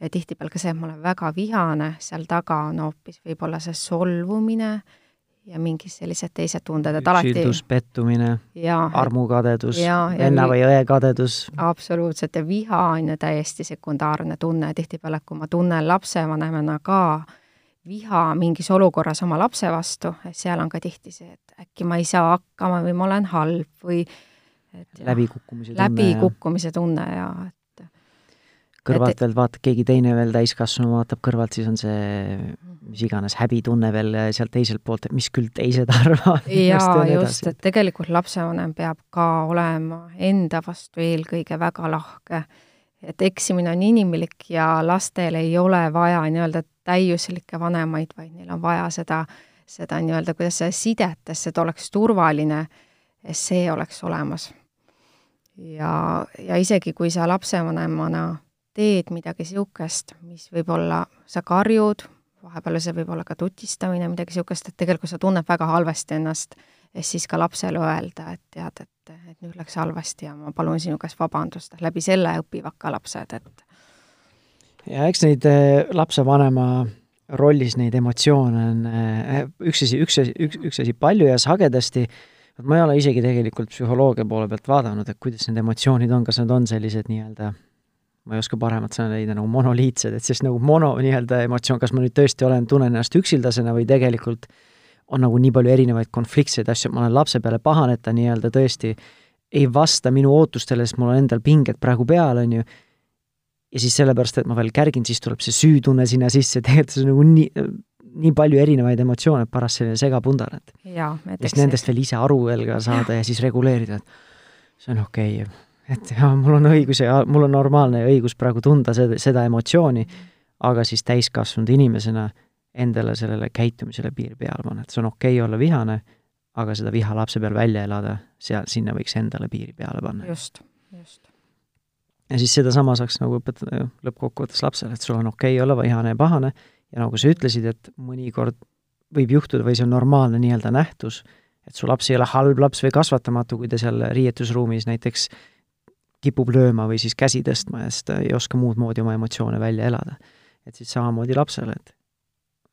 ja tihtipeale ka see, et ma olen väga vihane, seal taga on hoopis võib-olla see solvumine ja mingid sellised teised tunded, et alati üksildus, pettumine, armukadedus, venna või õe kadedus. absoluutselt, ja viha on ju täiesti sekundaarne tunne, tihtipeale kui ma tunnen lapsevanemana ka, viha mingis olukorras oma lapse vastu, seal on ka tihti see, et äkki ma ei saa hakkama või ma olen halb või et läbikukkumise tunne. läbikukkumise tunne ja et kõrvalt et, veel vaatad, keegi teine veel täiskasvanu vaatab kõrvalt, siis on see mis iganes häbitunne veel sealt teiselt poolt, et mis küll teised arvavad. jaa, just, et tegelikult lapsevanem peab ka olema enda vastu eelkõige väga lahke. et eksimine on inimlik ja lastel ei ole vaja nii-öelda täiuslikke vanemaid, vaid neil on vaja seda, seda nii-öelda, kuidas see sidet, et see oleks turvaline, see oleks olemas. Ja, ja isegi, kui sa lapsevanemana teed midagi niisugust, mis võib-olla sa karjud, vahepeal see võib olla ka tutistamine, midagi niisugust, et tegelikult sa tunned väga halvasti ennast, siis ka lapsele öelda, et tead, et, et nüüd läks halvasti ja ma palun sinu käest vabandust, läbi selle õpivad ka lapsed, et ja eks neid äh, lapsevanema rollis neid emotsioone on äh, üks asi, üks asi, üks, üks asi palju ja sagedasti, ma ei ole isegi tegelikult psühholoogia poole pealt vaadanud, et kuidas need emotsioonid on, kas need on sellised nii-öelda ma ei oska paremat sõna leida, nagu monoliitsed, et siis nagu mono nii-öelda emotsioon, kas ma nüüd tõesti olen, tunnen ennast üksildasena või tegelikult on nagu nii palju erinevaid konfliktseid asju, et ma olen lapse peale pahane, et ta nii-öelda tõesti ei vasta minu ootustele, sest mul on endal pinged praegu peal, on ju, ja siis sellepärast, et ma veel kärgin, siis tuleb see süütunne sinna sisse, tegelikult see on nagu nii, nii palju erinevaid emotsioone, et paras selline segapundar, et ja siis nendest veel ise aru veel ka saada ja, ja siis reguleerida, et see on okei okay., et jaa, mul on õigus ja mul on normaalne õigus praegu tunda seda, seda emotsiooni, aga siis täiskasvanud inimesena endale sellele käitumisele piir peale panna, et see on okei okay olla vihane, aga seda viha lapse peal välja elada, seal, sinna võiks endale piiri peale panna. just, just ja siis sedasama saaks nagu õpetada lõppkokkuvõttes lapsele, et sul on okei okay olla vihane ja pahane ja nagu sa ütlesid, et mõnikord võib juhtuda või see on normaalne nii-öelda nähtus, et su laps ei ole halb laps või kasvatamatu, kui ta seal riietusruumis näiteks kipub lööma või siis käsi tõstma ja siis ta ei oska muud moodi oma emotsioone välja elada. et siis samamoodi lapsele, et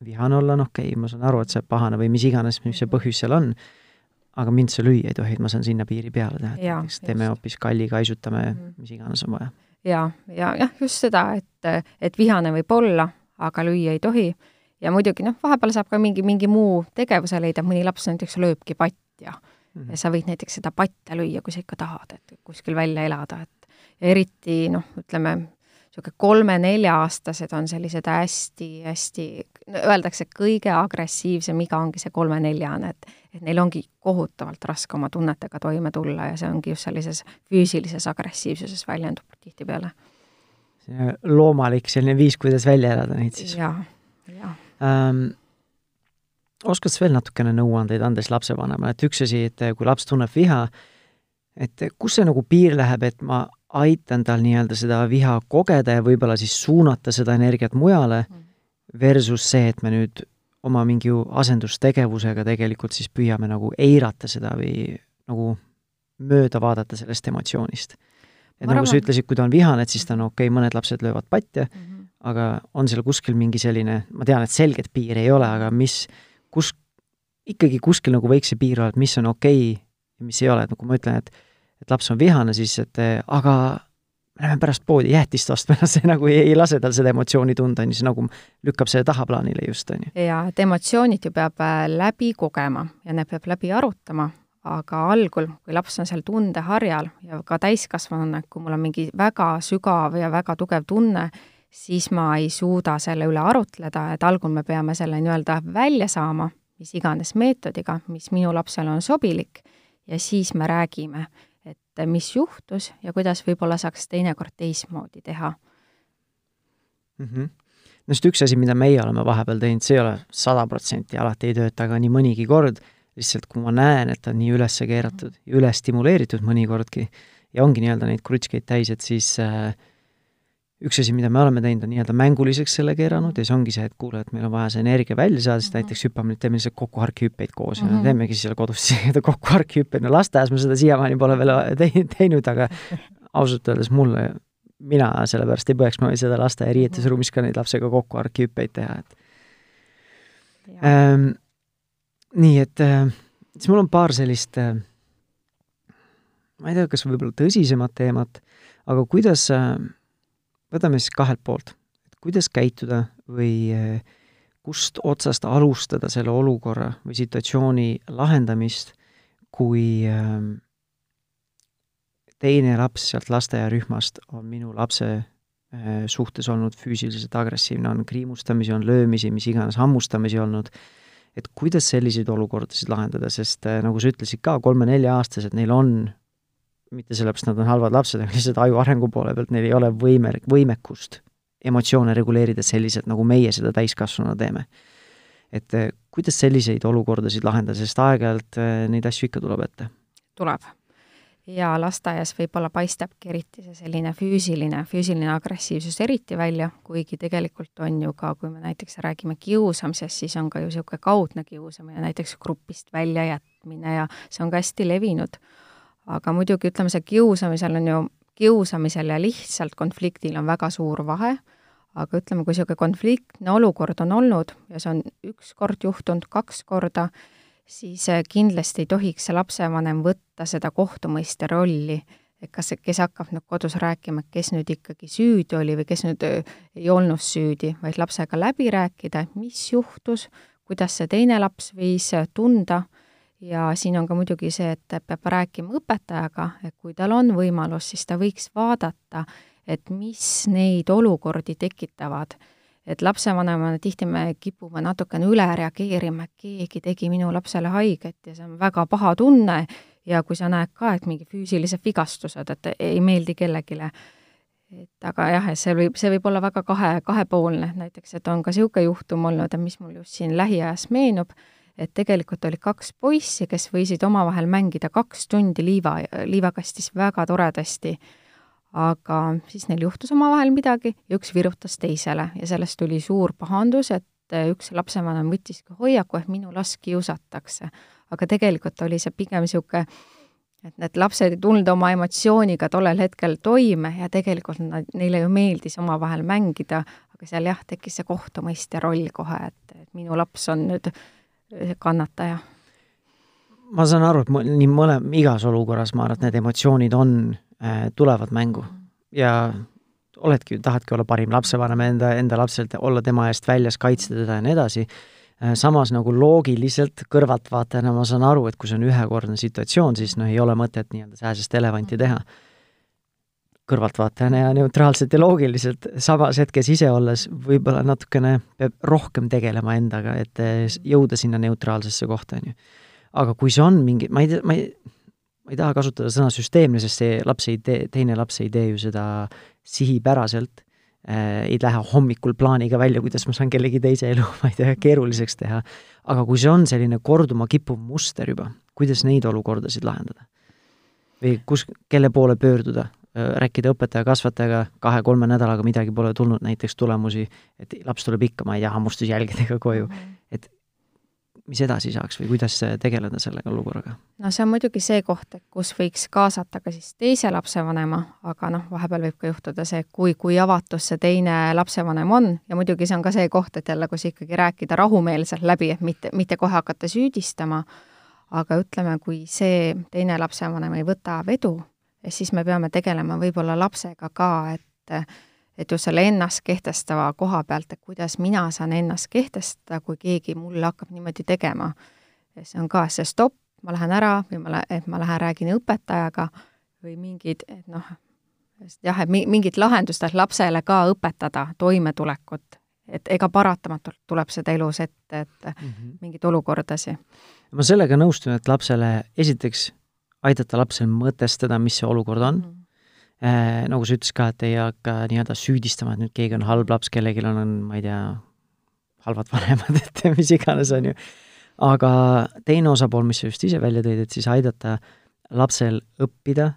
vihane olla on okei okay,, ma saan aru, et sa oled pahane või mis iganes, mis see põhjus seal on, aga mind sa lüüa ei tohi, et ma saan sinna piiri peale teha, et näiteks teeme hoopis kalli, kaisutame mm, mis iganes on vaja. ja, ja jah, just seda, et, et vihane võib olla, aga lüüa ei tohi ja muidugi noh, vahepeal saab ka mingi, mingi muu tegevuse leida, mõni laps näiteks lööbki patja mm. -hmm. ja sa võid näiteks seda patja lüüa, kui sa ikka tahad, et kuskil välja elada, et ja eriti noh, ütleme, niisugune kolme-nelja-aastased on sellised hästi-hästi, öeldakse, kõige agressiivsem iga ongi see kolme-neljane, et et neil ongi kohutavalt raske oma tunnetega toime tulla ja see ongi just sellises füüsilises agressiivsuses väljendub tihtipeale. See loomalik selline viis, kuidas välja elada neid siis? jah, jah ähm,. oskad sa veel natukene nõuandeid andes lapsevanemale, et üks asi, et kui laps tunneb viha, et kus see nagu piir läheb, et ma aitan tal nii-öelda seda viha kogeda ja võib-olla siis suunata seda energiat mujale, mm. versus see, et me nüüd oma mingi asendustegevusega tegelikult siis püüame nagu eirata seda või nagu mööda vaadata sellest emotsioonist. Et nagu sa ütlesid, kui ta on vihane, et siis ta on okei okay,, mõned lapsed löövad patja mm, -hmm. aga on seal kuskil mingi selline, ma tean, et selget piiri ei ole, aga mis, kus, ikkagi kuskil nagu võiks see piir olla, et mis on okei okay ja mis ei ole, et kui ma ütlen, et et laps on vihane, siis et aga me läheme pärast poodi jäätist ostma, see nagu ei, ei lase tal seda emotsiooni tunda, on ju, see nagu lükkab selle tahaplaanile just, on ju. jaa, et emotsioonid ju peab äh, läbi kogema ja need peab läbi arutama, aga algul, kui laps on seal tundeharjal ja ka täiskasvanuna, kui mul on mingi väga sügav ja väga tugev tunne, siis ma ei suuda selle üle arutleda, et algul me peame selle nii-öelda välja saama, mis iganes meetodiga, mis minu lapsele on sobilik, ja siis me räägime et mis juhtus ja kuidas võib-olla saaks teinekord teistmoodi teha mm. -hmm. no just üks asi, mida meie oleme vahepeal teinud, see ei ole sada protsenti, alati ei tööta, aga nii mõnigi kord, lihtsalt kui ma näen, et on nii üles keeratud ja üles stimuleeritud mõnikordki ja ongi nii-öelda neid krutskeid täis, et siis äh, üks asi, mida me oleme teinud, on nii-öelda mänguliseks selle keeranud ja see ongi see, et kuule, et meil on vaja see energia välja saada, siis näiteks hüppame nüüd, teeme lihtsalt kokkuharkhüppeid koos mm -hmm. ja mhm. teemegi seal kodus kokkuharkhüppeid, no lasteaias ma seda siiamaani pole veel teinud, aga ausalt öeldes mulle, mina sellepärast ei põeks, ma võin seda lasteaia riietusruumis ka neid lapsega kokkuharkhüppeid teha, et ähm, nii, et äh, siis mul on paar sellist äh, ma ei tea, kas võib-olla tõsisemat teemat, aga kuidas äh, võtame siis kahelt poolt, et kuidas käituda või kust otsast alustada selle olukorra või situatsiooni lahendamist, kui teine laps sealt lasteaiarühmast on minu lapse suhtes olnud füüsiliselt agressiivne, on kriimustamisi, on löömisi, mis iganes, hammustamisi olnud, et kuidas selliseid olukordasid lahendada, sest eh, nagu sa ütlesid ka, kolme-nelja-aastased, neil on mitte sellepärast, et nad on halvad lapsed, aga lihtsalt aju arengu poole pealt neil ei ole võime, võimekust emotsioone reguleerida selliselt, nagu meie seda täiskasvanuna teeme. et eh, kuidas selliseid olukordasid lahendada, sest aeg-ajalt eh, neid asju ikka tuleb ette? tuleb. Ja lasteaias võib-olla paistabki eriti see selline füüsiline, füüsiline agressiivsus eriti välja, kuigi tegelikult on ju ka, kui me näiteks räägime kiusamisest, siis on ka ju niisugune kaudne kiusamine, näiteks grupist väljajätmine ja see on ka hästi levinud. Aga muidugi ütleme, see kiusamisel on ju, kiusamisel ja lihtsalt konfliktil on väga suur vahe, aga ütleme, kui niisugune konfliktne olukord on olnud ja see on üks kord juhtunud, kaks korda, siis äh, kindlasti ei tohiks see lapsevanem võtta seda kohtumõistja rolli, et kas, kes hakkab nüüd kodus rääkima, et kes nüüd ikkagi süüdi oli või kes nüüd äh, ei olnud süüdi, vaid lapsega läbi rääkida, mis juhtus, kuidas see teine laps võis äh, tunda ja siin on ka muidugi see, et peab rääkima õpetajaga, et kui tal on võimalus, siis ta võiks vaadata, et mis neid olukordi tekitavad. Et lapsevanemana tihti me kipume natukene üle reageerima, et keegi tegi minu lapsele haiget ja see on väga paha tunne. Ja kui sa näed ka, et mingi füüsilised vigastused, et ei meeldi kellelegi, et aga jah, et see võib, see võib olla väga kahe, kahepoolne, näiteks et on ka niisugune juhtum olnud, mis mul just siin lähiajas meenub, et tegelikult oli kaks poissi, kes võisid omavahel mängida kaks tundi liiva, liivakastis väga toredasti, aga siis neil juhtus omavahel midagi ja üks virutas teisele ja sellest tuli suur pahandus, et üks lapsevanem võttiski hoiaku, et minu last kiusatakse. aga tegelikult oli see pigem niisugune et need lapsed ei tulnud oma emotsiooniga tollel hetkel toime ja tegelikult nad, neile ju meeldis omavahel mängida, aga seal jah, tekkis see kohtumõistja roll kohe, et, et minu laps on nüüd kannataja? ma saan aru, et nii mõle-, igas olukorras ma arvan, et need emotsioonid on äh,, tulevad mängu. Ja oledki, tahadki olla parim lapsevanem enda, enda lapselt, olla tema eest väljas, kaitsta teda ja nii edasi. Äh,, samas nagu loogiliselt kõrvaltvaatajana ma saan aru, et kui see on ühekordne situatsioon, siis noh, ei ole mõtet nii-öelda sääsest elevanti teha. Kõrvaltvaatajana ja neutraalselt ja loogiliselt, samas hetkes ise olles võib-olla natukene peab rohkem tegelema endaga, et eh, jõuda sinna neutraalsesse kohta, on ju. aga kui see on mingi, ma ei tea, ma ei, ma ei taha kasutada sõna süsteemne, sest see laps ei tee, teine laps ei tee ju seda sihipäraselt äh,, ei lähe hommikul plaaniga välja, kuidas ma saan kellegi teise elu, ma ei tea, keeruliseks teha. aga kui see on selline korduma kippuv muster juba, kuidas neid olukordasid lahendada? või kus, kelle poole pöörduda, Äh, rääkida õpetaja-kasvatajaga, kahe-kolme nädalaga midagi pole tulnud, näiteks tulemusi, et laps tuleb ikka, ma ei tea, hammustusjälgedega koju mm. -hmm. Mis edasi saaks või kuidas tegeleda sellega olukorraga? no see on muidugi see koht, et kus võiks kaasata ka siis teise lapsevanema, aga noh, vahepeal võib ka juhtuda see, kui, kui avatus see teine lapsevanem on ja muidugi see on ka see koht, et jälle, kus ikkagi rääkida rahumeelselt läbi, et mitte, mitte kohe hakata süüdistama, aga ütleme, kui see teine lapsevanem ei võta vedu, siis me peame tegelema võib-olla lapsega ka, et et just selle ennast kehtestava koha pealt, et kuidas mina saan ennast kehtestada, kui keegi mulle hakkab niimoodi tegema. see on ka see stopp, ma lähen ära või ma lä-, et ma lähen räägin õpetajaga või mingid, et noh, jah, et mi-, mingit lahendust, et lapsele ka õpetada toimetulekut, et ega paratamatult tuleb seda elus ette, et mm -hmm. mingeid olukordasi. ma sellega nõustun, et lapsele esiteks aidata lapsel mõtestada, mis see olukord on mm, -hmm nagu sa ütlesid ka, et ei hakka nii-öelda süüdistama, et nüüd keegi on halb laps, kellelgi on, on, ma ei tea, halvad vanemad, et mis iganes, on ju. aga teine osapool, mis sa just ise välja tõid, et siis aidata lapsel õppida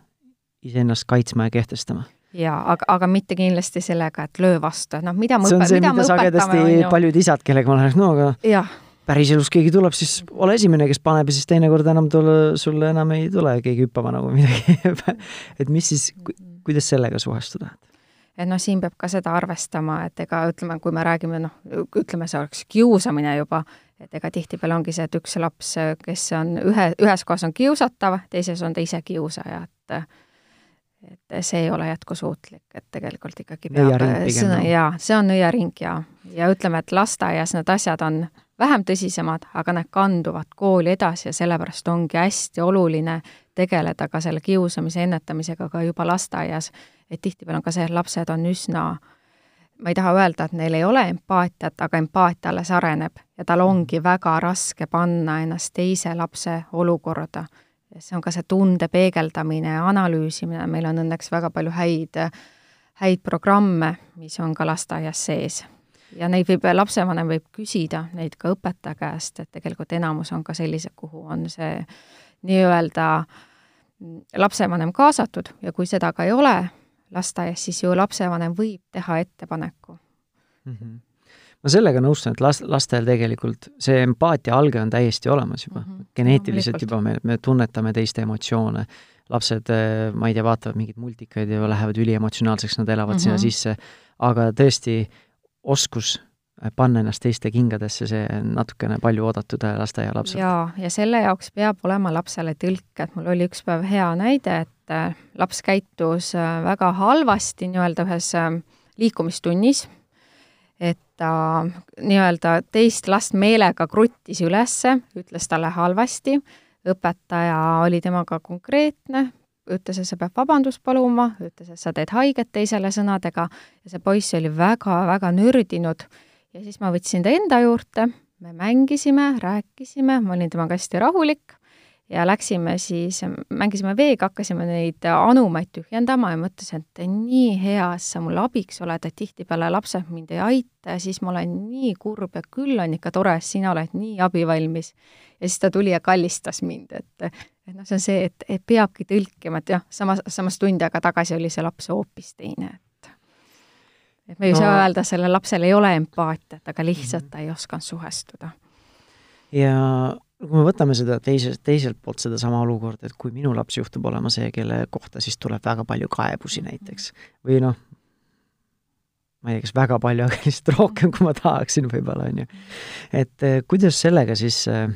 iseennast kaitsma ja kehtestama jaa, aga, aga mitte kindlasti sellega, et löö vastu, noh, mida me see on õpe, see, mida, mida sagedasti paljud isad, kellega ma lähen, no aga ja. Päriselus keegi tuleb, siis ole esimene, kes paneb ja siis teinekord enam tule, sulle enam ei tule keegi hüppama nagu midagi. Et mis siis, kuidas sellega suhestuda? et noh, siin peab ka seda arvestama, et ega ütleme, kui me räägime noh, ütleme, see oleks kiusamine juba, et ega tihtipeale ongi see, et üks laps, kes on ühe, ühes kohas on kiusatav, teises on ta ise kiusaja, et et see ei ole jätkusuutlik, et tegelikult ikkagi peab sõna, jaa, see on nõiaring ja, ja ütleme, et lasteaias need asjad on vähem tõsisemad, aga need kanduvad kooli edasi ja sellepärast ongi hästi oluline tegeleda ka selle kiusamise ennetamisega ka juba lasteaias. et tihtipeale on ka see, et lapsed on üsna, ma ei taha öelda, et neil ei ole empaatiat, aga empaatia alles areneb ja tal ongi väga raske panna ennast teise lapse olukorda. see on ka see tunde peegeldamine ja analüüsimine, meil on õnneks väga palju häid, häid programme, mis on ka lasteaias sees ja neid võib, lapsevanem võib küsida neid ka õpetaja käest, et tegelikult enamus on ka sellised, kuhu on see nii-öelda äh, lapsevanem kaasatud ja kui seda ka ei ole lasteaias, siis ju lapsevanem võib teha ettepaneku mm. -hmm. ma sellega nõustun, et last, lastel tegelikult see empaatia alge on täiesti olemas juba mm, -hmm. geneetiliselt juba me, me tunnetame teiste emotsioone. lapsed, eh, ma ei tea, vaatavad mingeid multikaid ja lähevad üliemotsionaalseks, nad elavad mm -hmm. sinna sisse, aga tõesti, oskus panna ennast teiste kingadesse, see on natukene palju oodatud lasteaialapselt. jaa, ja selle jaoks peab olema lapsele tõlk, et mul oli üks päev hea näide, et äh, laps käitus äh, väga halvasti nii-öelda ühes äh, liikumistunnis, et ta nii-öelda teist last meelega kruttis ülesse, ütles talle halvasti, õpetaja oli temaga konkreetne, ütles, et sa pead vabandust paluma, ütles, et sa teed haiget teisele sõnadega ja see poiss oli väga-väga nördinud ja siis ma võtsin ta enda juurde, me mängisime, rääkisime, ma olin temaga hästi rahulik ja läksime siis, mängisime veega, hakkasime neid anumaid tühjendama ja mõtlesin, et nii hea, sa mulle abiks oled, et tihtipeale lapsed mind ei aita ja siis ma olen nii kurb ja küll on ikka tore, sina oled nii abivalmis. ja siis ta tuli ja kallistas mind, et et noh, see on see, et, et peabki tõlkima, et jah, samas, samas tund aega tagasi oli see laps hoopis teine et me ei no, saa öelda, sellel lapsel ei ole empaatiat, aga lihtsalt mhm. ta ei osanud suhestuda. ja kui me võtame seda teiselt, teiselt poolt sedasama olukorda, et kui minu laps juhtub olema see, kelle kohta siis tuleb väga palju kaebusi näiteks, või noh, ma ei tea, kas väga palju, aga lihtsalt rohkem, kui ma tahaksin võib-olla, on ju. et eh, kuidas sellega siis äh,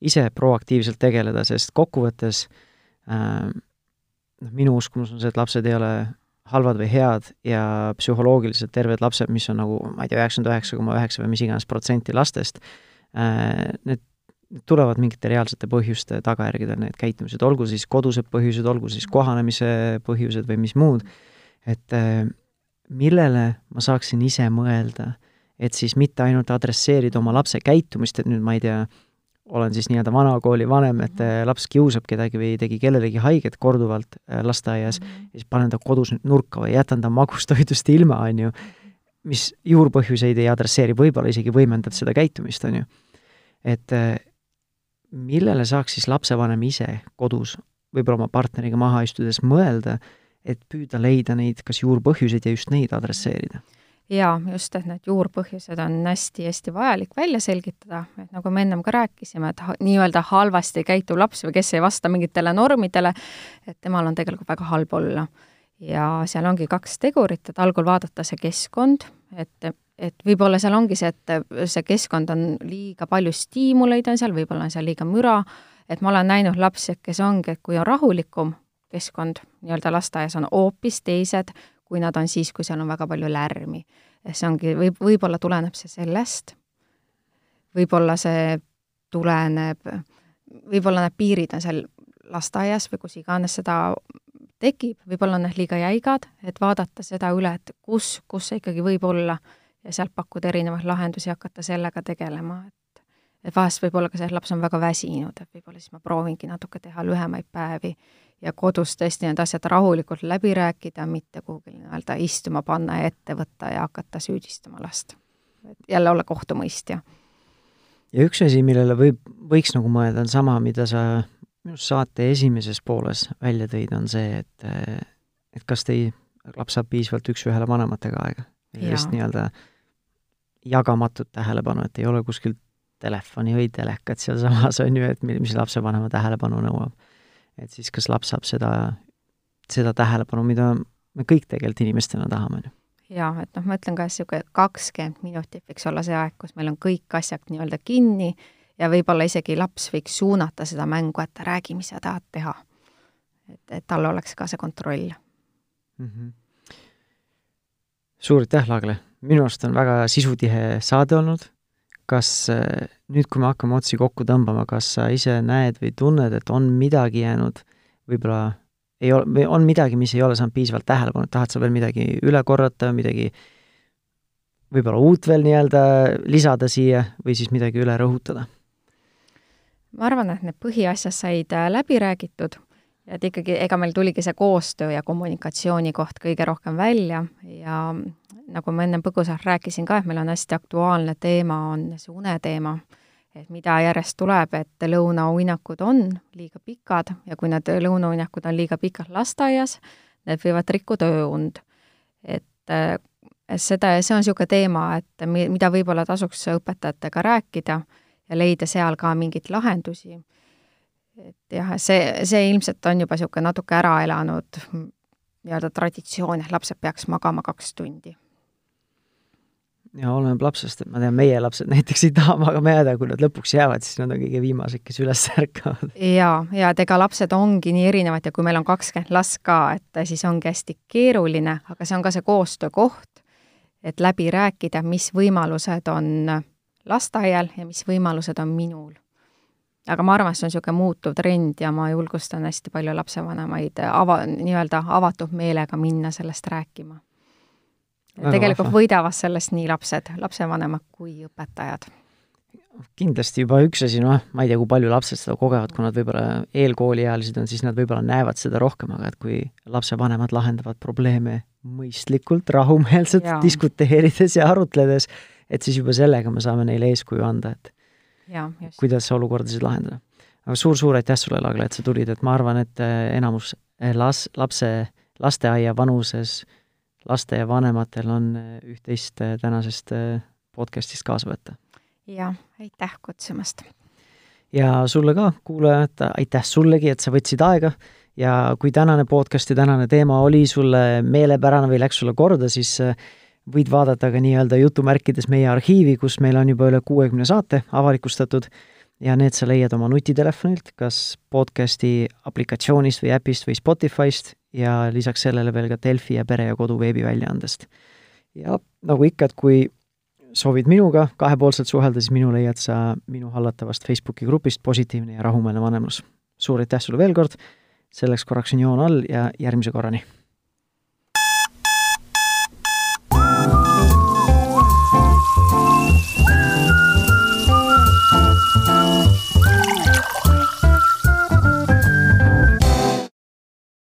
ise proaktiivselt tegeleda, sest kokkuvõttes äh, noh, minu uskumus on see, et lapsed ei ole halvad või head ja psühholoogiliselt terved lapsed, mis on nagu, ma ei tea, üheksakümmend üheksa koma üheksa või mis iganes protsenti lastest, äh, need tulevad mingite reaalsete põhjuste tagajärgedel, need käitumised, olgu siis kodused põhjused, olgu siis kohanemise põhjused või mis muud, et äh, millele ma saaksin ise mõelda, et siis mitte ainult adresseerida oma lapse käitumist, et nüüd ma ei tea, olen siis nii-öelda vanakooli vanem, et äh, laps kiusab kedagi või tegi kellelegi haiget korduvalt äh, lasteaias -hmm. ja siis panen ta kodus nurka või jätan ta magustoidust ilma, on ju, mis juurpõhjuseid ei adresseeri, võib-olla isegi võimendab seda käitumist, on ju. et äh, millele saaks siis lapsevanem ise kodus võib-olla oma partneriga maha istudes mõelda, et püüda leida neid kas juurpõhjuseid ja just neid adresseerida jaa, just, et need juurpõhjused on hästi-hästi vajalik välja selgitada, et nagu me ennem ka rääkisime, et nii-öelda halvasti käituv laps või kes ei vasta mingitele normidele, et temal on tegelikult väga halb olla. ja seal ongi kaks tegurit, et algul vaadata see keskkond, et, et võib-olla seal ongi see, et see keskkond on liiga palju stiimuleid on seal, võib-olla on seal liiga müra, et ma olen näinud lapsi, kes ongi, et kui on rahulikum keskkond nii-öelda lasteaias, on hoopis teised kui nad on siis, kui seal on väga palju lärmi. see ongi, võib, võib-olla tuleneb see sellest, võib-olla see tuleneb, võib-olla need piirid on seal lasteaias või kus iganes seda tekib, võib-olla on need liiga jäigad, et vaadata seda üle, et kus, kus see ikkagi võib olla. Ja sealt pakkuda erinevaid lahendusi, hakata sellega tegelema, et et vahest võib-olla ka see laps on väga väsinud, et võib-olla siis ma proovingi natuke teha lühemaid päevi ja kodus tõesti need asjad rahulikult läbi rääkida, mitte kuhugi nii-öelda istuma panna ja ette võtta ja hakata süüdistama last. et jälle olla kohtumõistja. ja üks asi, millele võib, võiks nagu mõelda, on sama, mida sa minu arust saate esimeses pooles välja tõid, on see, et et kas teie laps saab piisavalt üks-ühele vanematega aega? sellist nii-öelda jagamatut tähelepanu, et ei ole kuskil telefoni või telekat sealsamas, on ju, et mis lapsevanema tähelepanu nõuab et siis kas laps saab seda, seda tähelepanu, mida me kõik tegelikult inimestena tahame, on ju. jaa, et noh, ma ütlen ka, et niisugune kakskümmend minutit võiks olla see aeg, kus meil on kõik asjad nii-öelda kinni ja võib-olla isegi laps võiks suunata seda mängu, et räägi, mis sa tahad teha. et, et tal oleks ka see kontroll mm. -hmm. suur aitäh, Lagle! minu arust on väga sisutihe saade olnud kas äh, nüüd, kui me hakkame otsi kokku tõmbama, kas sa ise näed või tunned, et on midagi jäänud võib-olla ei ole, või on midagi, mis ei ole saanud piisavalt tähelepanu, et tahad sa veel midagi üle korrata, midagi võib-olla uut veel nii-öelda lisada siia või siis midagi üle rõhutada? ma arvan, et need põhiasjad said äh, läbi räägitud et ikkagi, ega meil tuligi see koostöö ja kommunikatsiooni koht kõige rohkem välja ja nagu ma ennem põgusalt rääkisin ka, et meil on hästi aktuaalne teema, on see uneteema, et mida järjest tuleb, et lõunauinakud on liiga pikad ja kui need lõunauinakud on liiga pikad lasteaias, need võivad rikkuda ööund. et seda, see on niisugune teema, et mi-, mida võib-olla tasuks õpetajatega rääkida ja leida seal ka mingeid lahendusi. Et jah, see, see ilmselt on juba niisugune natuke ära elanud nii-öelda traditsioon, et lapsed peaks magama kaks tundi ja oleneb lapsest, et ma tean, meie lapsed näiteks ei taha magama jääda, kui nad lõpuks jäävad, siis nad on kõige viimased, kes üles ärkavad. jaa, ja et ega lapsed ongi nii erinevad ja kui meil on kakskümmend last ka, et siis ongi hästi keeruline, aga see on ka see koostöökoht, et läbi rääkida, mis võimalused on lasteaial ja mis võimalused on minul. Aga ma arvan, et see on niisugune muutuv trend ja ma julgustan hästi palju lapsevanemaid ava, nii-öelda avatud meelega minna sellest rääkima tegelikult vahva. võidavad sellest nii lapsed, lapsevanemad kui õpetajad. kindlasti juba üks asi, noh, ma ei tea, kui palju lapsed seda kogevad, kui nad võib-olla eelkooliealised on, siis nad võib-olla näevad seda rohkem, aga et kui lapsevanemad lahendavad probleeme mõistlikult, rahumeelselt, diskuteerides ja arutledes, et siis juba sellega me saame neile eeskuju anda, et. Kuidas olukordasid lahendada. aga suur-suur aitäh sulle, Lagle, et sa tulid, et ma arvan, et eh, enamus eh, las-, lapse, lasteaia vanuses äh, lastevanematel on äh, üht-teist tänasest podcastist kaasa võtta. jah, aitäh kutsumast! ja sulle ka, kuulajad, aitäh sullegi, et sa võtsid aega ja kui tänane podcast ja tänane teema oli sulle meelepärane või läks sulle korda, siis võid vaadata ka nii-öelda jutumärkides meie arhiivi, kus meil on juba üle kuuekümne saate avalikustatud ja need sa leiad oma nutitelefonilt, kas podcasti aplikatsioonist või äpist või Spotify'st ja lisaks sellele veel ka Delfi ja Pere ja Kodu veebiväljaandest. ja nagu ikka, et kui soovid minuga kahepoolselt suhelda, siis minu leiad sa minu hallatavast Facebooki grupist Positiivne ja rahumeelne vanemlus. suur aitäh sulle veel kord, selleks korraks on joon all ja järgmise korrani!